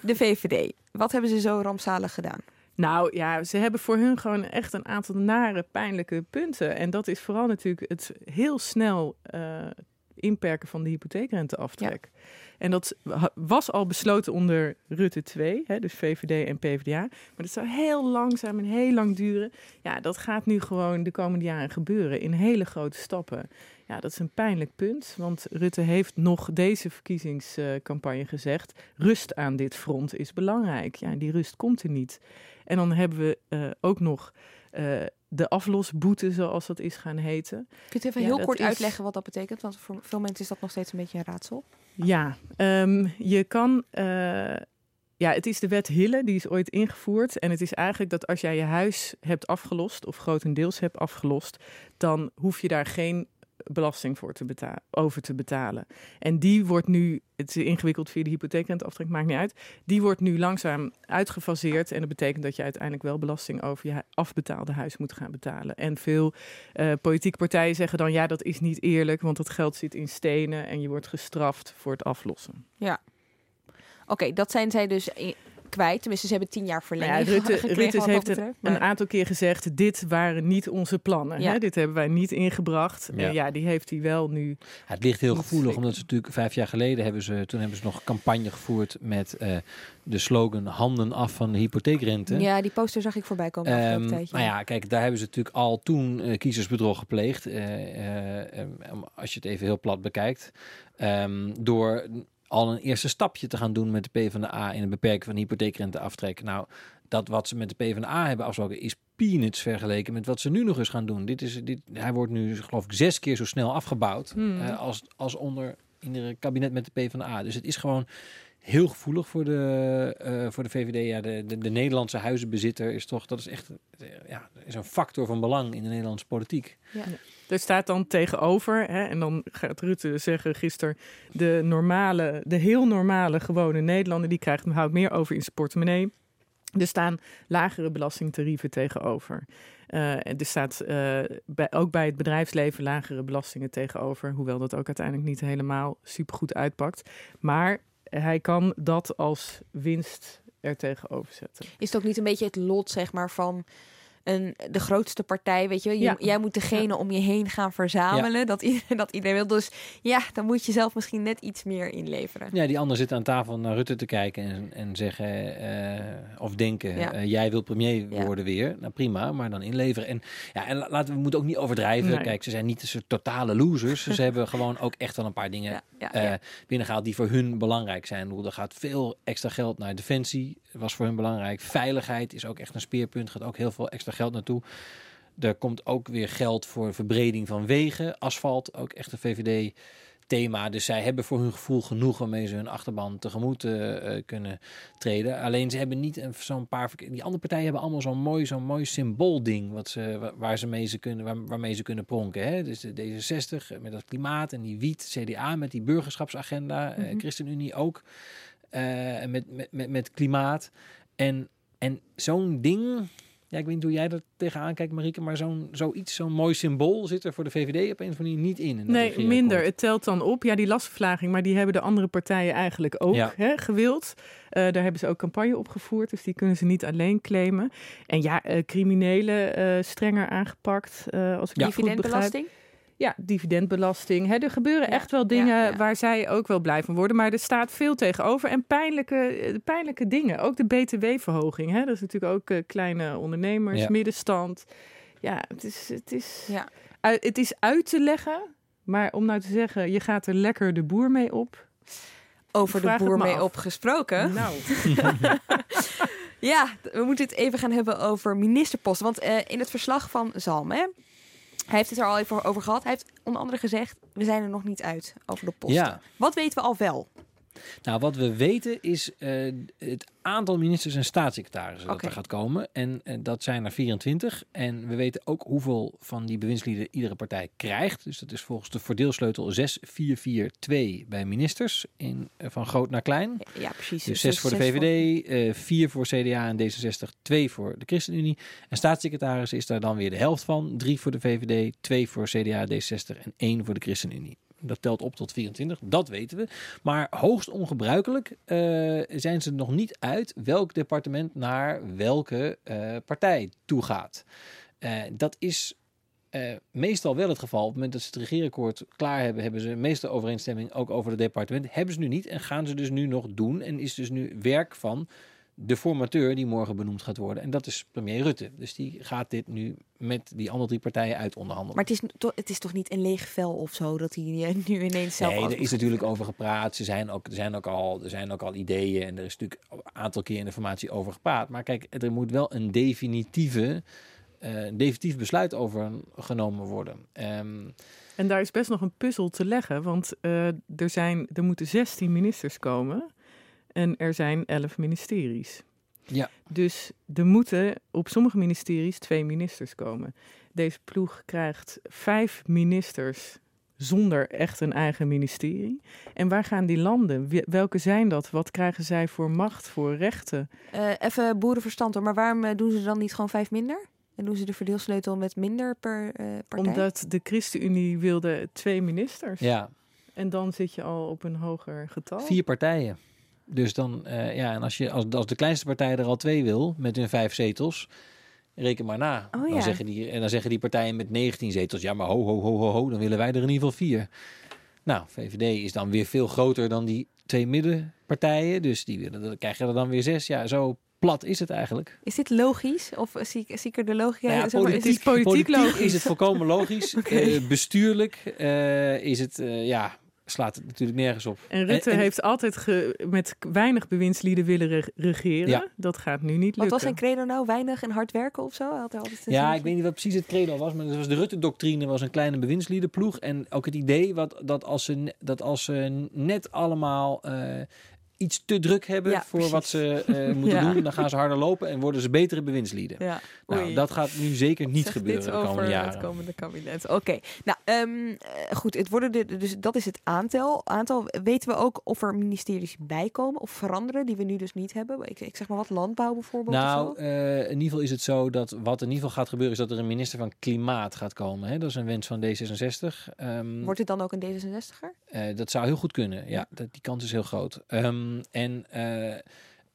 de VVD. Wat hebben ze zo rampzalig gedaan? Nou ja, ze hebben voor hun gewoon echt een aantal nare, pijnlijke punten. En dat is vooral natuurlijk het heel snel eh, inperken van de hypotheekrenteaftrek. En dat was al besloten onder Rutte 2, hè, dus VVD en PvdA. Maar dat zou heel langzaam en heel lang duren. Ja, dat gaat nu gewoon de komende jaren gebeuren in hele grote stappen. Ja, dat is een pijnlijk punt, want Rutte heeft nog deze verkiezingscampagne gezegd... rust aan dit front is belangrijk. Ja, die rust komt er niet. En dan hebben we eh, ook nog eh, de aflosboete, zoals dat is gaan heten. Kunt u even Ja, heel kort is- uitleggen wat dat betekent? Want voor veel mensen is dat nog steeds een beetje een raadsel. Ja, ehm, je kan. eh, ja, het is de wet Hille, die is ooit ingevoerd. En het is eigenlijk dat als jij je huis hebt afgelost, of grotendeels hebt afgelost, dan hoef je daar geen belasting voor te betalen, over te betalen. En die wordt nu, het is ingewikkeld via de hypotheekrenteaftrek, maakt niet uit. Die wordt nu langzaam uitgefaseerd. En dat betekent dat je uiteindelijk wel belasting over je afbetaalde huis moet gaan betalen. En veel eh, politieke partijen zeggen dan, ja, dat is niet eerlijk, want dat geld zit in stenen en je wordt gestraft voor het aflossen. Ja. Oké, dat zijn zij dus kwijt. Tenminste, ze hebben tien jaar Nou verlenging ja, Rutte, heeft een, aantal keer gezegd: dit waren niet onze plannen. Ja. Hè? Dit hebben wij niet ingebracht. Ja. Ja, die heeft hij wel nu. Ja, het ligt heel gevoelig, omdat ze natuurlijk vijf jaar geleden hebben ze, toen hebben ze nog campagne gevoerd met eh, de slogan handen af van de hypotheekrente. Ja, die poster zag ik voorbij komen Ehm, tijdje. nou ja, kijk, daar hebben ze natuurlijk al toen eh, kiezersbedrog gepleegd. eh, eh, eh, als je het even heel plat bekijkt. Ehm, door al een eerste stapje te gaan doen met de PvdA in het beperken van de hypotheekrenteaftrek. Nou, dat wat ze met de PvdA hebben afgesproken is peanuts vergeleken met wat ze nu nog eens gaan doen. Dit is, dit, hij wordt nu geloof ik zes keer zo snel afgebouwd Hmm. eh, als, als onder in het kabinet met de PvdA. Dus het is gewoon heel gevoelig voor de, eh, voor de VVD. Ja, de, de, de Nederlandse huizenbezitter is toch, dat is echt eh, ja, is een factor van belang in de Nederlandse politiek. Ja. Er staat dan tegenover, hè, en dan gaat Rutte zeggen gisteren, de normale, de heel normale gewone Nederlander, die krijgt, houdt meer over in zijn portemonnee. Er staan lagere belastingtarieven tegenover. En er staat eh, bij, ook bij het bedrijfsleven lagere belastingen tegenover. Hoewel dat ook uiteindelijk niet helemaal supergoed uitpakt. Maar hij kan dat als winst er tegenover zetten. Is het ook niet een beetje het lot, zeg maar, van een, de grootste partij, weet je wel? Ja. Jij moet degene om je heen gaan verzamelen, dat, iedereen, dat iedereen wil. Dus ja, dan moet je zelf misschien net iets meer inleveren. Ja, die ander zit aan tafel naar Rutte te kijken en, en zeggen eh, of denken, Ja. eh, jij wil premier worden weer. Nou prima, maar dan inleveren. En, ja, en la- laten we moeten ook niet overdrijven. Nee. Kijk, ze zijn niet een soort totale losers. ze hebben gewoon ook echt wel een paar dingen ja. binnengehaald die voor hun belangrijk zijn. Bedoel, Er gaat veel extra geld naar defensie, was voor hun belangrijk. Veiligheid is ook echt een speerpunt, gaat ook heel veel extra geld naartoe. Er komt ook weer geld voor verbreding van wegen, asfalt, ook echt een VVD thema. Dus zij hebben voor hun gevoel genoeg waarmee ze hun achterban tegemoet eh, eh, kunnen treden. Alleen ze hebben niet een- zo'n paar... Die andere partijen hebben allemaal zo'n mooi, zo'n mooi symboolding wat ze, wa- waar ze mee ze kunnen, waar, waarmee ze kunnen pronken. Hè? Dus de D66 met dat klimaat en die wiet, CDA met die burgerschapsagenda, eh, Mhm. ChristenUnie ook eh, met, met, met, met klimaat. En, en zo'n ding... Ja, ik weet niet hoe jij er tegenaan kijkt, Marieke, maar zo'n zoiets, zo'n mooi symbool zit er voor de VVD op een of andere manier niet in. in dat Nee, minder. Het telt dan op. Ja, die lastverlaging, maar die hebben de andere partijen eigenlijk ook Ja. hè, gewild. Eh, daar hebben ze ook campagne op gevoerd, dus die kunnen ze niet alleen claimen. En ja, eh, criminelen eh, strenger aangepakt, eh, als ik Ja. goed begrijp. Ja, dividendbelasting. Hè, er gebeuren Ja, echt wel dingen ja. waar zij ook wel blij van worden. Maar er staat veel tegenover. En pijnlijke, eh, pijnlijke dingen. Ook de btw-verhoging. Hè? Dat is natuurlijk ook eh, kleine ondernemers, middenstand. Ja, het is, het, is, Ja. ui- het is uit te leggen. Maar om nou te zeggen, je gaat er lekker de boer mee op. Over de boer me mee af. opgesproken. Nou, Ja, we moeten het even gaan hebben over ministerposten. Want eh, in het verslag van Zalm, hè, hij heeft het er al even over gehad. Hij heeft onder andere gezegd, we zijn er nog niet uit over de posten. Ja. Wat weten we al wel? Nou, wat we weten is eh, het aantal ministers en staatssecretarissen dat er gaat komen. En eh, dat zijn er 24. En we weten ook hoeveel van die bewindslieden iedere partij krijgt. Dus dat is volgens de verdeelsleutel 6442 bij ministers in, eh, van groot naar klein. Ja, precies. Dus zes voor de VVD, eh vier voor CDA en D66, twee voor de ChristenUnie. En staatssecretaris is daar dan weer de helft van. Drie voor de VVD, twee voor CDA, D66 en één voor de ChristenUnie. Dat telt op tot 24, dat weten we. Maar hoogst ongebruikelijk eh, zijn ze nog niet uit welk departement naar welke eh, partij toe gaat. Eh, dat is meestal wel het geval. Op het moment dat ze het regeerakkoord klaar hebben, hebben ze meestal overeenstemming ook over het departement. Hebben ze nu niet en gaan ze dus nu nog doen. En is dus nu werk van de formateur die morgen benoemd gaat worden. En dat is premier Rutte. Dus die gaat dit nu met die andere drie partijen uit onderhandelen. Maar het is, to- het is toch niet een leeg vel of zo dat hij eh, nu ineens zelf... Nee, er is natuurlijk over gepraat. Ze zijn ook, er, zijn ook al, er zijn ook al ideeën en er is natuurlijk een aantal keer in de formatie over gepraat. Maar kijk, er moet wel een definitieve, eh, een definitief besluit over genomen worden. Ehm, En daar is best nog een puzzel te leggen, want eh, er, zijn, er moeten 16 ministers komen en er zijn 11 ministeries. ja, Dus er moeten op sommige ministeries twee ministers komen. Deze ploeg krijgt vijf ministers zonder echt een eigen ministerie. En waar gaan die landen? Welke zijn dat? Wat krijgen zij voor macht, voor rechten? Eh, even boerenverstand hoor, maar waarom eh, doen ze dan niet gewoon vijf minder? En doen ze de verdeelsleutel met minder per eh, partij? Omdat de ChristenUnie wilde twee ministers. ja, En dan zit je al op een hoger getal. vier partijen. Dus dan, eh, ja, en als, je, als, als de kleinste partij er al twee wil, met hun vijf zetels, reken maar na. Oh, ja. dan, zeggen die, en dan zeggen die partijen met 19 zetels, ja, maar ho, ho, ho, ho, ho, dan willen wij er in ieder geval vier. Nou, VVD is dan weer veel groter dan die twee middenpartijen, dus die willen, dan krijgen er dan weer zes. Ja, zo plat is het eigenlijk. Is dit logisch? Of zie ik, zie ik er de logica Nou ja, zeg maar, is politiek, het politiek, logisch? is het volkomen logisch. Eh, bestuurlijk eh, is het, ja, slaat het natuurlijk nergens op. En Rutte En- en- heeft altijd ge- met weinig bewindslieden willen re- regeren. Ja. Dat gaat nu niet lukken. Wat was zijn credo nou? Weinig en hard werken of zo? Hij Had hij altijd een Ja, zinnetje? ik weet niet wat precies het credo was, maar het was de Rutte-doctrine was een kleine bewindsliedenploeg. En ook het idee wat, dat, als ze, dat als ze net allemaal eh, iets te druk hebben Ja, voor wat ze eh, moeten Ja. doen, dan gaan ze harder lopen en worden ze betere bewindslieden. Ja. Nou, dat gaat nu zeker niet Zeg gebeuren de komende jaren. het komende kabinet. Oké, nou ehm, eh, goed. Het worden de, dus dat is het aantal. aantal. Weten we ook of er ministeries bijkomen of veranderen die we nu dus niet hebben? Ik, ik zeg maar wat landbouw bijvoorbeeld. of Nou, eh, in ieder geval is het zo dat wat in ieder geval gaat gebeuren, is dat er een minister van Klimaat gaat komen. Hè? Dat is een wens van D66. Ehm, Wordt het dan ook een D66er? Eh, dat zou heel goed kunnen. Ja, dat, die kans is heel groot. Ehm, en eh,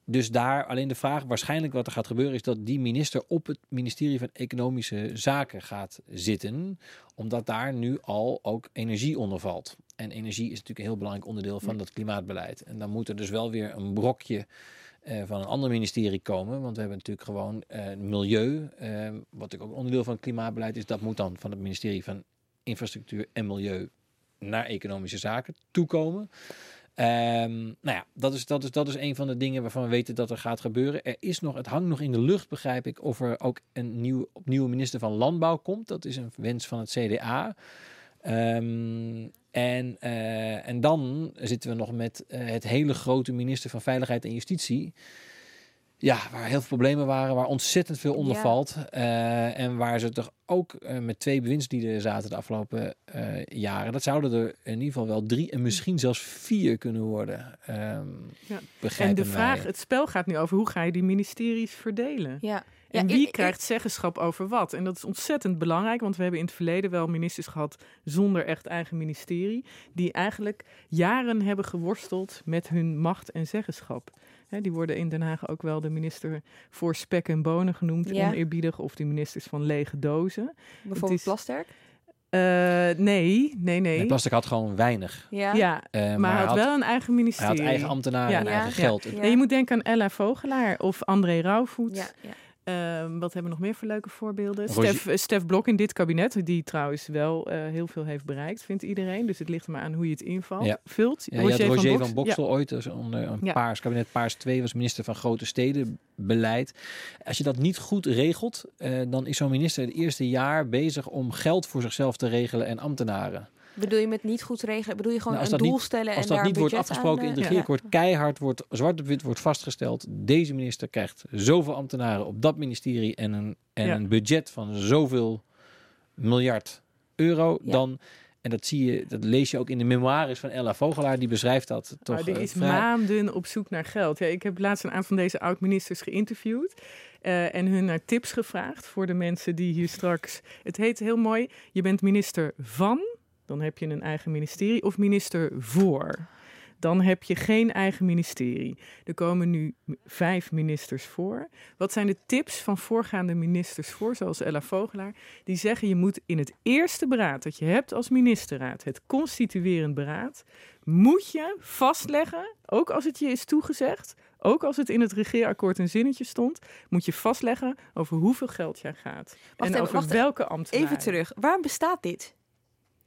dus daar alleen de vraag, waarschijnlijk wat er gaat gebeuren, is dat die minister op het ministerie van Economische Zaken gaat zitten, omdat daar nu al ook energie onder valt. En energie is natuurlijk een heel belangrijk onderdeel van dat klimaatbeleid. En dan moet er dus wel weer een brokje eh, van een ander ministerie komen. Want we hebben natuurlijk gewoon eh, milieu, wat natuurlijk ook onderdeel van het klimaatbeleid is. Dat moet dan van het ministerie van Infrastructuur en Milieu naar economische zaken toekomen. Ehm, nou ja, dat is, dat, is, dat is een van de dingen waarvan we weten dat er gaat gebeuren. Er is nog, het hangt nog in de lucht, begrijp ik, of er ook een nieuw, opnieuw minister van Landbouw komt. Dat is een wens van het CDA. Ehm, en, eh, en dan zitten we nog met eh, het hele grote minister van Veiligheid en Justitie. Ja, waar heel veel problemen waren, waar ontzettend veel onder Ja. valt. eh, en waar ze toch ook eh, met twee bewindslieden zaten de afgelopen eh, jaren. Dat zouden er in ieder geval wel drie en misschien zelfs vier kunnen worden. Ehm Ja. En de vraag, wij. het spel gaat nu over hoe ga je die ministeries verdelen? Ja. En Ja, wie ik- krijgt zeggenschap over wat? En dat is ontzettend belangrijk, want we hebben in het verleden wel ministers gehad zonder echt eigen ministerie, die eigenlijk jaren hebben geworsteld met hun macht en zeggenschap. Hè, die worden in Den Haag ook wel de minister voor spek en bonen genoemd, Ja. oneerbiedig, of de ministers van lege dozen. Bijvoorbeeld Het is- Plasterk? Eh, nee, nee, nee. Nee, Plastic had gewoon weinig. Ja. Ja, Eh, maar, hij had wel een eigen Hij ministerie. had eigen ambtenaren en eigen geld. Ja. En je moet denken aan Ella Vogelaar of André Rauwvoet. Ja, Ehm, wat hebben we nog meer voor leuke voorbeelden? Roger- Stef, eh, Stef Blok in dit kabinet, die trouwens wel eh, heel veel heeft bereikt, vindt iedereen. Dus het ligt er maar aan hoe je het invalt. Ja. Vult. Ja, je had Roger van, Boksel ja. ooit, onder een Ja. paars, kabinet Paars 2, was minister van Grote Stedenbeleid. Als je dat niet goed regelt, eh, dan is zo'n minister het eerste jaar bezig om geld voor zichzelf te regelen en ambtenaren. Bedoel je met niet goed regelen? Bedoel je gewoon Nou, als een dat doel niet, stellen als en dat daar niet wordt afgesproken aan, in het eh, regeerakkoord, keihard wordt, zwart op wit wordt vastgesteld. Deze minister krijgt zoveel ambtenaren op dat ministerie en een, en Ja. een budget van zoveel miljard euro. Ja. Dan, en dat zie je, dat lees je ook in de memoires van Ella Vogelaar, die beschrijft dat toch. Maar die eh, is vrij- maanden op zoek naar geld. Ja, ik heb laatst een aantal van deze oud-ministers geïnterviewd. eh, en hun naar tips gevraagd voor de mensen die hier straks... Het heet heel mooi, je bent minister van, dan heb je een eigen ministerie, of minister voor. Dan heb je geen eigen ministerie. Er komen nu vijf ministers voor. Wat zijn de tips van voorgaande ministers voor, zoals Ella Vogelaar? Die zeggen je moet in het eerste beraad dat je hebt als ministerraad, het constituerend beraad, moet je vastleggen, ook als het je is toegezegd, ook als het in het regeerakkoord een zinnetje stond, moet je vastleggen over hoeveel geld jij gaat. en even, over wacht welke ambtenaren. Even terug. Waarom bestaat dit?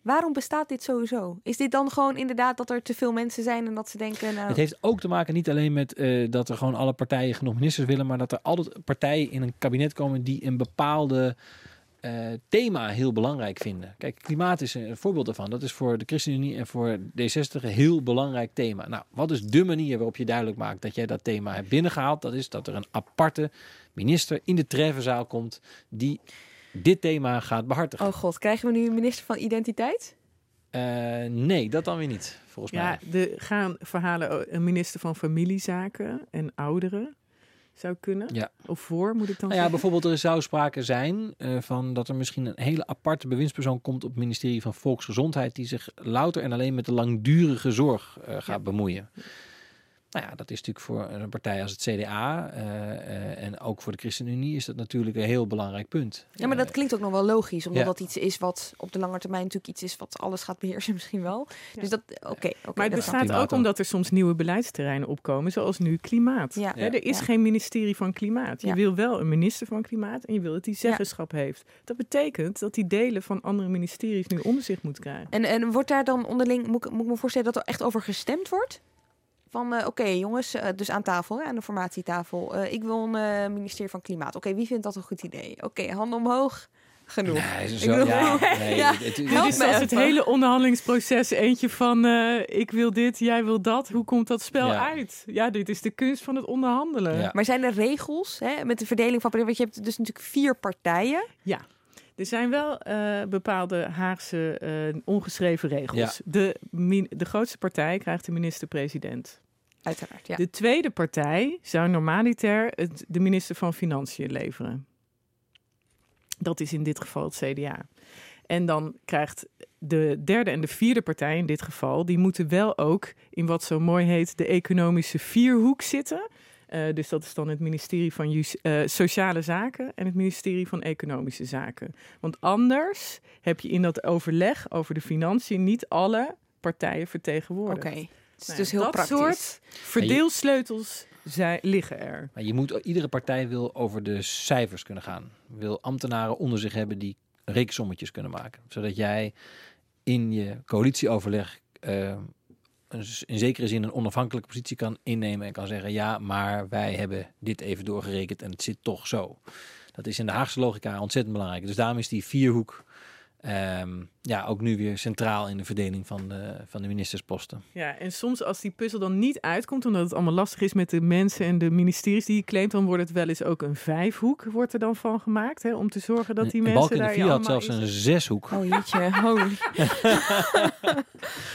Waarom bestaat dit sowieso? Is dit dan gewoon inderdaad dat er te veel mensen zijn en dat ze denken... Nou, Het heeft ook te maken niet alleen met eh, dat er gewoon alle partijen genoeg ministers willen, maar dat er altijd partijen in een kabinet komen die een bepaalde eh, thema heel belangrijk vinden. Kijk, klimaat is een voorbeeld daarvan. Dat is voor de ChristenUnie en voor D60 een heel belangrijk thema. Nou, wat is de manier waarop je duidelijk maakt dat jij dat thema hebt binnengehaald? Dat is dat er een aparte minister in de treffenzaal komt die dit thema gaat behartigen. Oh god, krijgen we nu een minister van identiteit? Eh, nee, dat dan weer niet, volgens mij. Ja, er gaan verhalen, een minister van familiezaken en ouderen zou kunnen. Ja. Of voor, moet ik dan Nou ja, zeggen. bijvoorbeeld er zou sprake zijn eh, van dat er misschien een hele aparte bewindspersoon komt op het ministerie van Volksgezondheid die zich louter en alleen met de langdurige zorg eh, gaat bemoeien. Nou ja, dat is natuurlijk voor een partij als het CDA uh, uh, en ook voor de ChristenUnie is dat natuurlijk een heel belangrijk punt. Ja, maar dat klinkt ook nog wel logisch, omdat ja. dat iets is wat op de lange termijn natuurlijk iets is wat alles gaat beheersen misschien wel. Ja. Dus dat, oké. Okay, okay, maar het bestaat ook omdat er soms nieuwe beleidsterreinen opkomen, zoals nu klimaat. Ja. Hè, er is geen ministerie van klimaat. Je wil wel een minister van klimaat en je wil dat die zeggenschap heeft. Dat betekent dat die delen van andere ministeries nu onder zich moet krijgen. En, en wordt daar dan onderling, moet, moet ik me voorstellen dat er echt over gestemd wordt? Van uh, oké jongens, uh, dus aan tafel, hè, aan de formatietafel. Uh, ik wil een ministerie van Klimaat. Oké, wie vindt dat een goed idee? Oké, okay, handen omhoog. Genoeg. Nee, zo, ja, nee, ja. Het, het, dit is als het hele onderhandelingsproces eentje van ik wil dit, jij wil dat. Hoe komt dat spel ja. uit? Ja, dit is de kunst van het onderhandelen. Ja. Maar zijn er regels hè, met de verdeling van... Want je hebt dus natuurlijk vier partijen. Ja. Er zijn wel uh, bepaalde Haagse uh, ongeschreven regels. Ja. De, de grootste partij krijgt de minister-president. Uiteraard, ja. De tweede partij zou normaliter het, de minister van Financiën leveren. Dat is in dit geval het CDA. En dan krijgt de derde en de vierde partij in dit geval... die moeten wel ook in wat zo mooi heet de economische vierhoek zitten... Uh, dus dat is dan het ministerie van uh, Sociale Zaken en het ministerie van Economische Zaken. Want anders heb je in dat overleg over de financiën niet alle partijen vertegenwoordigd. Oké, okay. nou, dus heel dat praktisch. soort verdeelsleutels zijn, liggen er. Maar je moet, iedere partij wil over de cijfers kunnen gaan. Wil ambtenaren onder zich hebben die rekensommetjes kunnen maken. Zodat jij in je coalitieoverleg uh, in zekere zin een onafhankelijke positie kan innemen en kan zeggen: ja, maar wij hebben dit even doorgerekend en het zit toch zo. Dat is in de Haagse logica ontzettend belangrijk. Dus daarom is die vierhoek um, ja, ook nu weer centraal in de verdeling van de, van de ministersposten. Ja, en soms als die puzzel dan niet uitkomt, omdat het allemaal lastig is met de mensen en de ministeries die je claimt, dan wordt het wel eens ook een vijfhoek, wordt er dan van gemaakt, hè, om te zorgen dat die de mensen daar... De had zelfs een zeshoek. Oh jeetje, holy.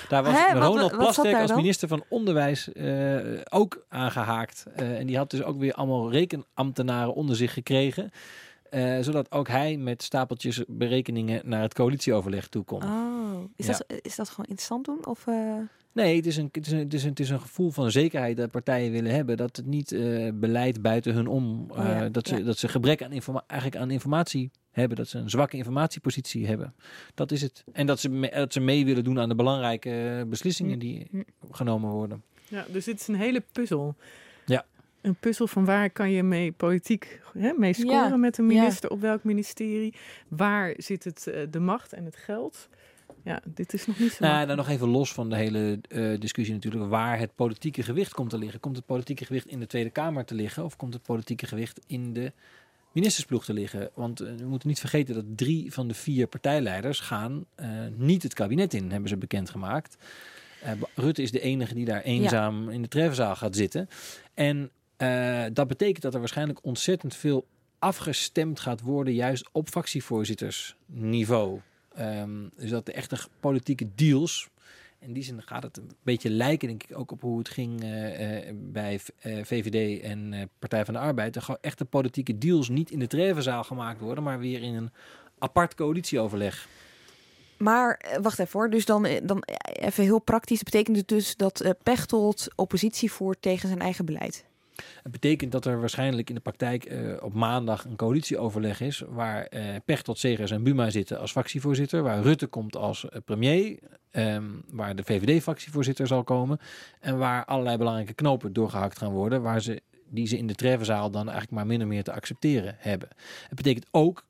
daar was Hè, Ronald wat, Plasterk als minister van Onderwijs uh, ook aangehaakt. Uh, en die had dus ook weer allemaal rekenambtenaren onder zich gekregen. Uh, zodat ook hij met stapeltjes berekeningen naar het coalitieoverleg toe kon. Oh, is, ja. dat, is dat gewoon interessant doen? Of, uh... Nee, het is, een, het, is een, het, is een, het is een gevoel van zekerheid dat partijen willen hebben. Dat het niet uh, beleid buiten hun om. Oh, ja. dat, ze, ja. dat ze gebrek aan, informa eigenlijk aan informatie hebben. Dat ze een zwakke informatiepositie hebben. Dat is het. En dat ze, me, dat ze mee willen doen aan de belangrijke beslissingen die genomen worden. Ja, dus dit is een hele puzzel. Een puzzel van waar kan je mee politiek hè, mee scoren ja, met een minister ja. op welk ministerie? Waar zit het, uh, de macht en het geld? Ja, dit is nog niet zo. Nou, dan nog even los van de hele uh, discussie natuurlijk waar het politieke gewicht komt te liggen. Komt het politieke gewicht in de Tweede Kamer te liggen of komt het politieke gewicht in de ministersploeg te liggen? Want uh, we moeten niet vergeten dat drie van de vier partijleiders gaan niet het kabinet in, hebben ze bekendgemaakt. Rutte is de enige die daar eenzaam ja. in de treffenzaal gaat zitten. En uh, dat betekent dat er waarschijnlijk ontzettend veel afgestemd gaat worden, juist op fractievoorzittersniveau. Um, dus dat de echte politieke deals. In die zin gaat het een beetje lijken, denk ik, ook op hoe het ging uh, uh, bij VVD en Partij van de Arbeid. Er echte politieke deals niet in de treffenzaal gemaakt worden, maar weer in een apart coalitieoverleg. Maar wacht even hoor, dus dan, dan even heel praktisch. betekent het dus dat Pechtold oppositie voert tegen zijn eigen beleid? Het betekent dat er waarschijnlijk in de praktijk uh, op maandag een coalitieoverleg is. Waar uh, Pechtold, Segers en Buma zitten als fractievoorzitter. Waar Rutte komt als uh, premier. Um, waar de VVD-fractievoorzitter zal komen. En waar allerlei belangrijke knopen doorgehakt gaan worden. Waar ze, die ze in de treffenzaal dan eigenlijk maar min of meer te accepteren hebben. Het betekent ook,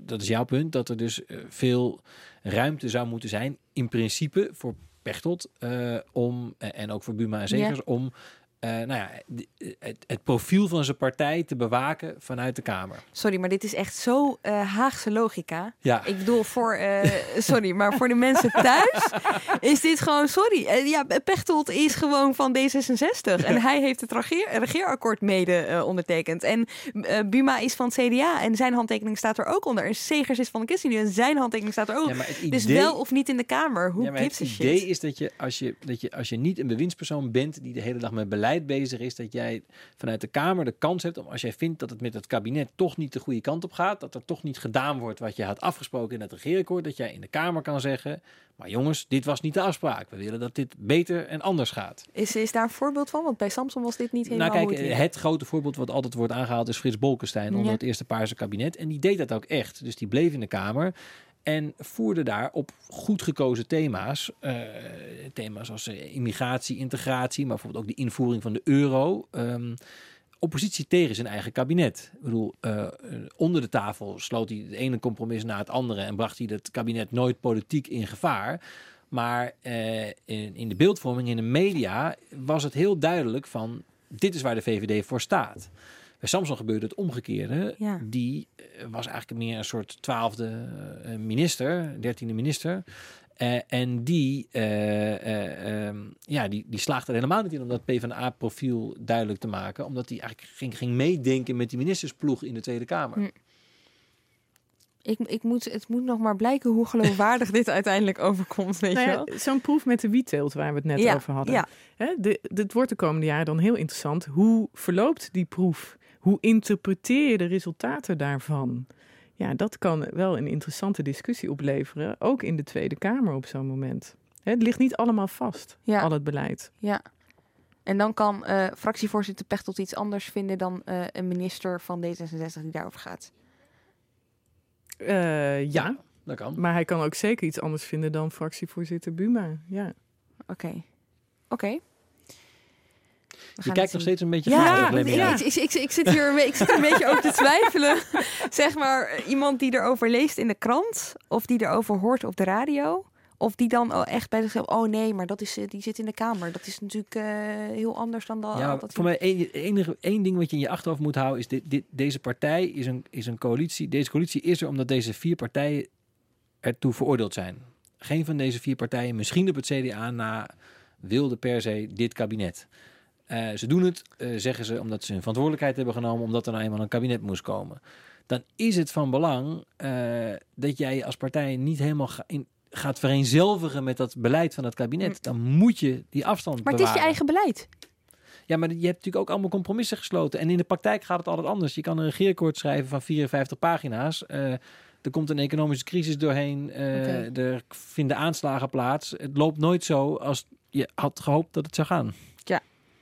dat is jouw punt, dat er dus veel ruimte zou moeten zijn. In principe voor Pechtold om, en ook voor Buma en Segers ja. om uh, nou ja, het, het, profiel van zijn partij te bewaken vanuit de Kamer. Sorry, maar dit is echt zo uh, Haagse logica. Ja. Ik bedoel, voor, uh, sorry, maar voor de mensen thuis is dit gewoon, sorry. ja, Pechtold is gewoon van D66 en hij heeft het regeer, regeerakkoord mede ondertekend. En Buma is van het CDA en zijn handtekening staat er ook onder. En Segers is van de ChristenUnie en zijn handtekening staat er ook. Ja, idee, dus wel of niet in de Kamer. Hoe ja, gives Het idee is dat je als, je, dat je als je niet een bewindspersoon bent die de hele dag met beleid beleid bezig is, dat jij vanuit de Kamer de kans hebt om als jij vindt dat het met het kabinet toch niet de goede kant op gaat, dat er toch niet gedaan wordt wat je had afgesproken in het regeerakkoord, dat jij in de Kamer kan zeggen, maar jongens, dit was niet de afspraak. We willen dat dit beter en anders gaat. Is, is daar een voorbeeld van? Want bij Samson was dit niet helemaal Nou kijk, hoe het het grote voorbeeld wat altijd wordt aangehaald is Frits Bolkestein onder Ja. het eerste Paarse kabinet. En die deed dat ook echt. Dus die bleef in de Kamer en voerde daar op goed gekozen thema's. eh, thema's als eh, immigratie, integratie, maar bijvoorbeeld ook de invoering van de euro. ehm, oppositie tegen zijn eigen kabinet. Ik bedoel, eh, onder de tafel sloot hij het ene compromis na het andere en bracht hij het kabinet nooit politiek in gevaar. Maar in, in de beeldvorming, in de media, was het heel duidelijk van dit is waar de VVD voor staat. Bij Samson gebeurde het omgekeerde. Ja. Die eh, was eigenlijk meer een soort twaalfde eh, minister, dertiende minister. Eh, en die, eh, eh, ehm, ja, die, die slaagde er helemaal niet in om dat PvdA-profiel duidelijk te maken. Omdat hij eigenlijk ging, ging meedenken met die ministersploeg in de Tweede Kamer. Hm. Ik, ik moet, het moet nog maar blijken hoe geloofwaardig dit uiteindelijk overkomt, weet Nou je ja. Zo'n proef met de wietteelt waar we het net Ja, over hadden. ja. Hè, de, dit wordt de komende jaren dan heel interessant. Hoe verloopt die proef? Hoe interpreteer je de resultaten daarvan? Ja, dat kan wel een interessante discussie opleveren. Ook in de Tweede Kamer op zo'n moment. Hè, het ligt niet allemaal vast, Ja. al het beleid. Ja. En dan kan eh, fractievoorzitter Pechtold iets anders vinden dan eh, een minister van D66 die daarover gaat. Eh, ja, dat kan. Maar hij kan ook zeker iets anders vinden dan fractievoorzitter Buma. Ja. Oké. Oké. Je kijkt nog steeds een beetje Ja, vragen, ik, Lemia. ik, ik, ik, ik zit hier een, ik zit er een beetje over te twijfelen. zeg maar, iemand die erover leest in de krant, of die erover hoort op de radio, of die dan oh, echt bij zichzelf, oh nee, maar dat is, eh, die zit in de kamer. Dat is natuurlijk eh, heel anders dan dat. Ja, dat voor mij één, enige, één ding wat je in je achterhoofd moet houden is dit, dit, deze partij is een, is een coalitie. Deze coalitie is er omdat deze vier partijen ertoe veroordeeld zijn. Geen van deze vier partijen, misschien op het CDA na, wilde per se dit kabinet. Eh, ze doen het, eh, zeggen ze, omdat ze hun verantwoordelijkheid hebben genomen, omdat er nou eenmaal een kabinet moest komen. Dan is het van belang eh, dat jij als partij niet helemaal ga- in, gaat vereenzelvigen met dat beleid van het kabinet. Dan moet je die afstand Mm. maar het is je eigen beleid. Ja, maar je hebt natuurlijk ook allemaal compromissen gesloten. En in de praktijk gaat het altijd anders. Je kan een regeerakkoord schrijven van 54 pagina's. Er komt een economische crisis doorheen. Er vinden aanslagen plaats. Het loopt nooit zo als je had gehoopt dat het zou gaan.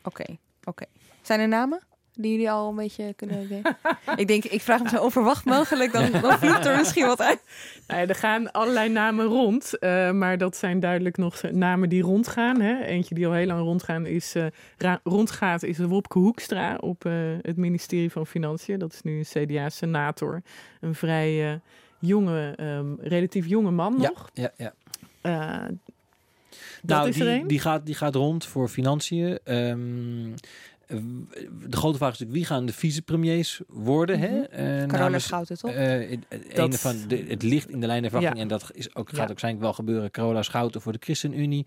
Ja, oké. oké. Zijn er namen die jullie al een beetje kunnen denken? ik denk, ik vraag me zo onverwacht mogelijk, dan, dan vliegt er misschien wat uit. Nou ja, er gaan allerlei namen rond, eh, maar dat zijn duidelijk nog namen die rondgaan. Hè. Eentje die al heel lang rondgaan is, eh, rondgaat is Wopke Hoekstra op eh, het ministerie van Financiën. Dat is nu een CDA-senator. Een vrij eh, jonge, ehm, relatief jonge man nog. Ja, ja. Nou, is die, die, gaat, die gaat rond voor financiën. Ehm, eh, de grote vraag is natuurlijk, wie gaan de vicepremiers worden? hè? Mhm. Eh, Carola Schouten, toch? eh, Dat- van de, het ligt in de lijn der verwachting Ja. en dat is ook, gaat Ja. ook waarschijnlijk wel gebeuren. Carola Schouten voor de ChristenUnie.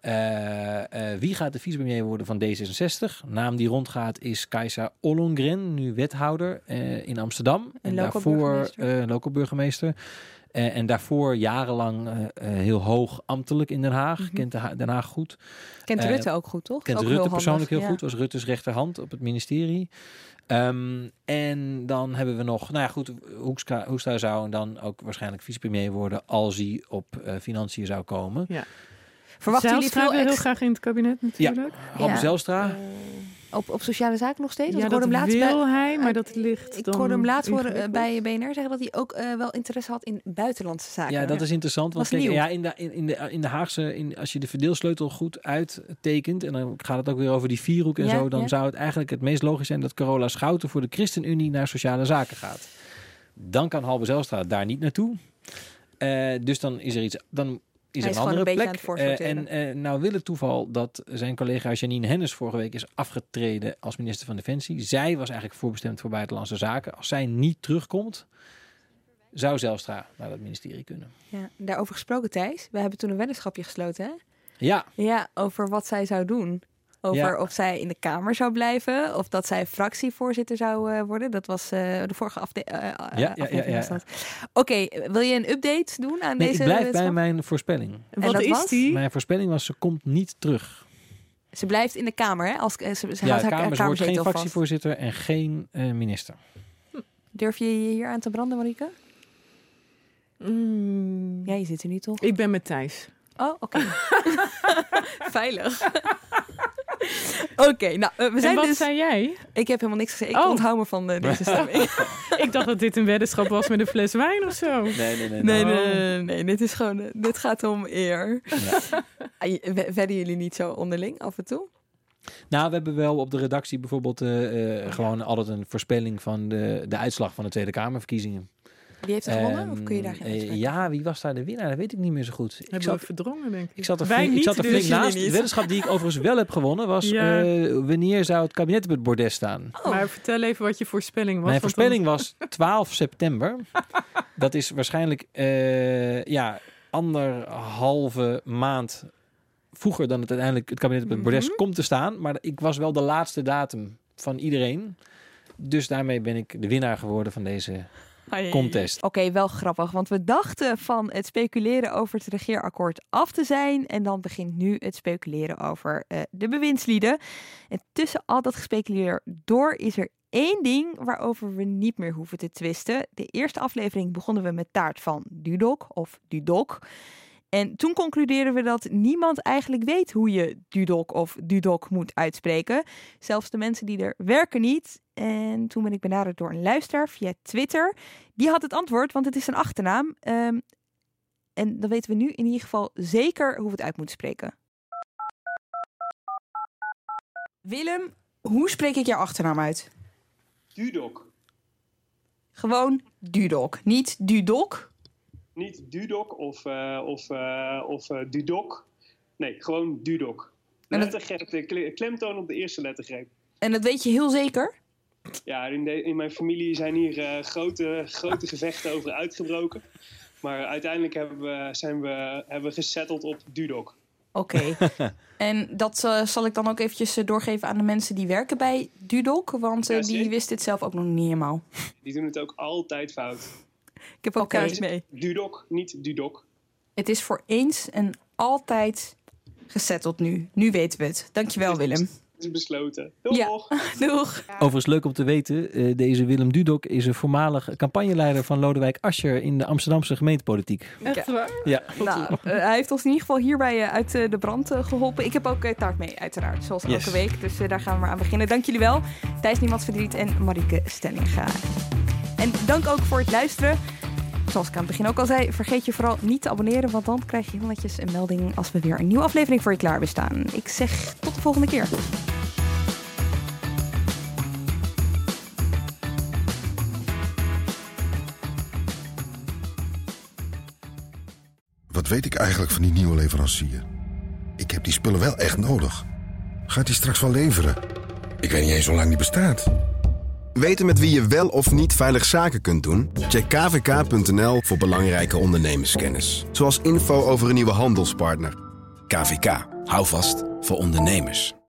Eh, eh, wie gaat de vicepremier worden van D66? Naam die rondgaat is Kajsa Ollongren, nu wethouder eh, in Amsterdam. En daarvoor local burgemeester. En daarvoor jarenlang heel hoog ambtelijk in Den Haag. Kent de Ha- Den Haag goed. Kent Rutte ook goed, toch? Kent Ook Rutte heel persoonlijk heel goed. Was Rutte's rechterhand op het ministerie. Ehm, en dan hebben we nog, nou ja goed, Hoekstra, zou dan ook waarschijnlijk vicepremier worden als hij op financiën zou komen. Ja. Verwachten jullie veel heel graag in het kabinet natuurlijk. Halbe Ja. Zelstra. Eh, op, op sociale zaken nog steeds? Ja, ik hoorde dat hem laatst wil bij- hij, maar dat ligt Ik dan hoorde hem laatst horen, eh, bij BNR zeggen dat hij ook eh, wel interesse had in buitenlandse zaken. Ja, dat is interessant. Want Was kijk, nieuw. ja, in, de, in, de, in de Haagse, in, als je de verdeelsleutel goed uittekent, en dan gaat het ook weer over die vierhoek en Ja, zo, dan ja. zou het eigenlijk het meest logisch zijn dat Carola Schouten voor de ChristenUnie naar sociale zaken gaat. Dan kan Halbe Zelstra daar niet naartoe. Eh, dus dan is er iets. Dan is Hij is een gewoon andere een plek. aan het Eh, en eh, nou wil het toeval dat zijn collega Janine Hennis vorige week is afgetreden als minister van Defensie. Zij was eigenlijk voorbestemd voor buitenlandse zaken. Als zij niet terugkomt, zou Zelstra naar dat ministerie kunnen. Ja, daarover gesproken, Thijs. We hebben toen een weddenschapje gesloten, hè? Ja, Ja, over wat zij zou doen. Over Ja. of zij in de Kamer zou blijven, of dat zij fractievoorzitter zou eh, worden. Dat was eh, de vorige afde eh, ja, aflevering. ja. Oké, wil je een update doen aan Nee, deze ik blijf bij mijn voorspelling. En Wat dat is was? die? Mijn voorspelling was, ze komt niet terug. Ze blijft in de Kamer, hè? Als, ze, ze ja, houdt haar Kamers wordt geen vast. fractievoorzitter en geen eh, minister. Durf je je hier aan te branden, Marieke? Mm, Ja, je zit er nu toch? ik ben met Thijs. Oh, oké. Veilig. oké, nou, eh, we En zijn wat dus... zei jij? Ik heb helemaal niks gezegd. Ik Oh. onthoud me van eh, deze stemming. ik dacht dat dit een weddenschap was met een fles wijn of zo. Nee, nee, nee. Nee, nee, nee, nee, nee. Dit is gewoon... eh, dit gaat om eer. Ah, je- we- Wedden jullie niet zo onderling af en toe? Nou, we hebben wel op de redactie bijvoorbeeld eh, eh, gewoon altijd een voorspelling van de, de uitslag van de Tweede Kamerverkiezingen. Wie heeft er gewonnen? Of kun je daar geen Ehm, eh, uitspraak Ja, wie was daar de winnaar? Dat weet ik niet meer zo goed. Ik Hebben zat, verdrongen, denk ik. ik zat er Wij flink, ik zat er dus flink naast. De weddenschap die ik overigens wel heb gewonnen was... Ja. eh, wanneer zou het kabinet op het bordes staan? Maar vertel even wat je voorspelling was. Mijn voorspelling was 12 september. Dat is waarschijnlijk eh, ja, anderhalve maand vroeger dan het uiteindelijk het kabinet op het bordes Mhm. komt te staan. Maar ik was wel de laatste datum van iedereen. Dus daarmee ben ik de winnaar geworden van deze. Contest. Oké, wel grappig. Want we dachten van het speculeren over het regeerakkoord af te zijn. En dan begint nu het speculeren over eh, de bewindslieden. En tussen al dat gespeculeer door is er één ding waarover we niet meer hoeven te twisten. De eerste aflevering begonnen we met taart van Dudok of Dudok. En toen concludeerden we dat niemand eigenlijk weet hoe je Dudok of Dudok moet uitspreken. Zelfs de mensen die er werken niet. En toen ben ik benaderd door een luisteraar via Twitter. Die had het antwoord, want het is een achternaam. Ehm, en dan weten we nu in ieder geval zeker hoe we het uit moeten spreken. Willem, hoe spreek ik jouw achternaam uit? Dudok. Gewoon Dudok, niet Dudok. Niet Dudok of, eh, of, eh, of eh, Dudok. Nee, gewoon Dudok. Lettergreep, de kle- klemtoon op de eerste lettergreep. En dat weet je heel zeker? Ja, in, de, in mijn familie zijn hier eh, grote, grote gevechten over uitgebroken. Maar uiteindelijk hebben we, zijn we, hebben we gesetteld op Dudok. Oké. en dat eh, zal ik dan ook eventjes eh, doorgeven aan de mensen die werken bij Dudok. Want Ja, die wisten het zelf ook nog niet helemaal. Die doen het ook altijd fout. Ik heb ook kaart mee. Dudok, niet Dudok. Het is voor eens en altijd gesetteld nu. Nu weten we het. Dankjewel, Willem. Is besloten. Doeg! Ja, doeg. Overigens leuk om te weten, eh, deze Willem Dudok is een voormalig campagneleider van Lodewijk Asscher in de Amsterdamse gemeentepolitiek. Echt waar? Ja. Nou, eh, hij heeft ons in ieder geval hierbij eh, uit de brand eh, geholpen. Ik heb ook taart mee, uiteraard, zoals Yes. elke week. Dus daar gaan we maar aan beginnen. Dank jullie wel. Thijs Niemands Verdriet en Marieke Stellinga. En dank ook voor het luisteren. Zoals ik aan het begin ook al zei, vergeet je vooral niet te abonneren, want dan krijg je heel netjes een melding als we weer een nieuwe aflevering voor je klaar hebben staan. Ik zeg tot de volgende keer. Wat weet ik eigenlijk van die nieuwe leverancier? Ik heb die spullen wel echt nodig. Gaat hij straks wel leveren? Ik weet niet eens hoe lang die bestaat. Weten met wie je wel of niet veilig zaken kunt doen? Check kvk.nl voor belangrijke ondernemerskennis. Zoals info over een nieuwe handelspartner. KVK, hou vast voor ondernemers.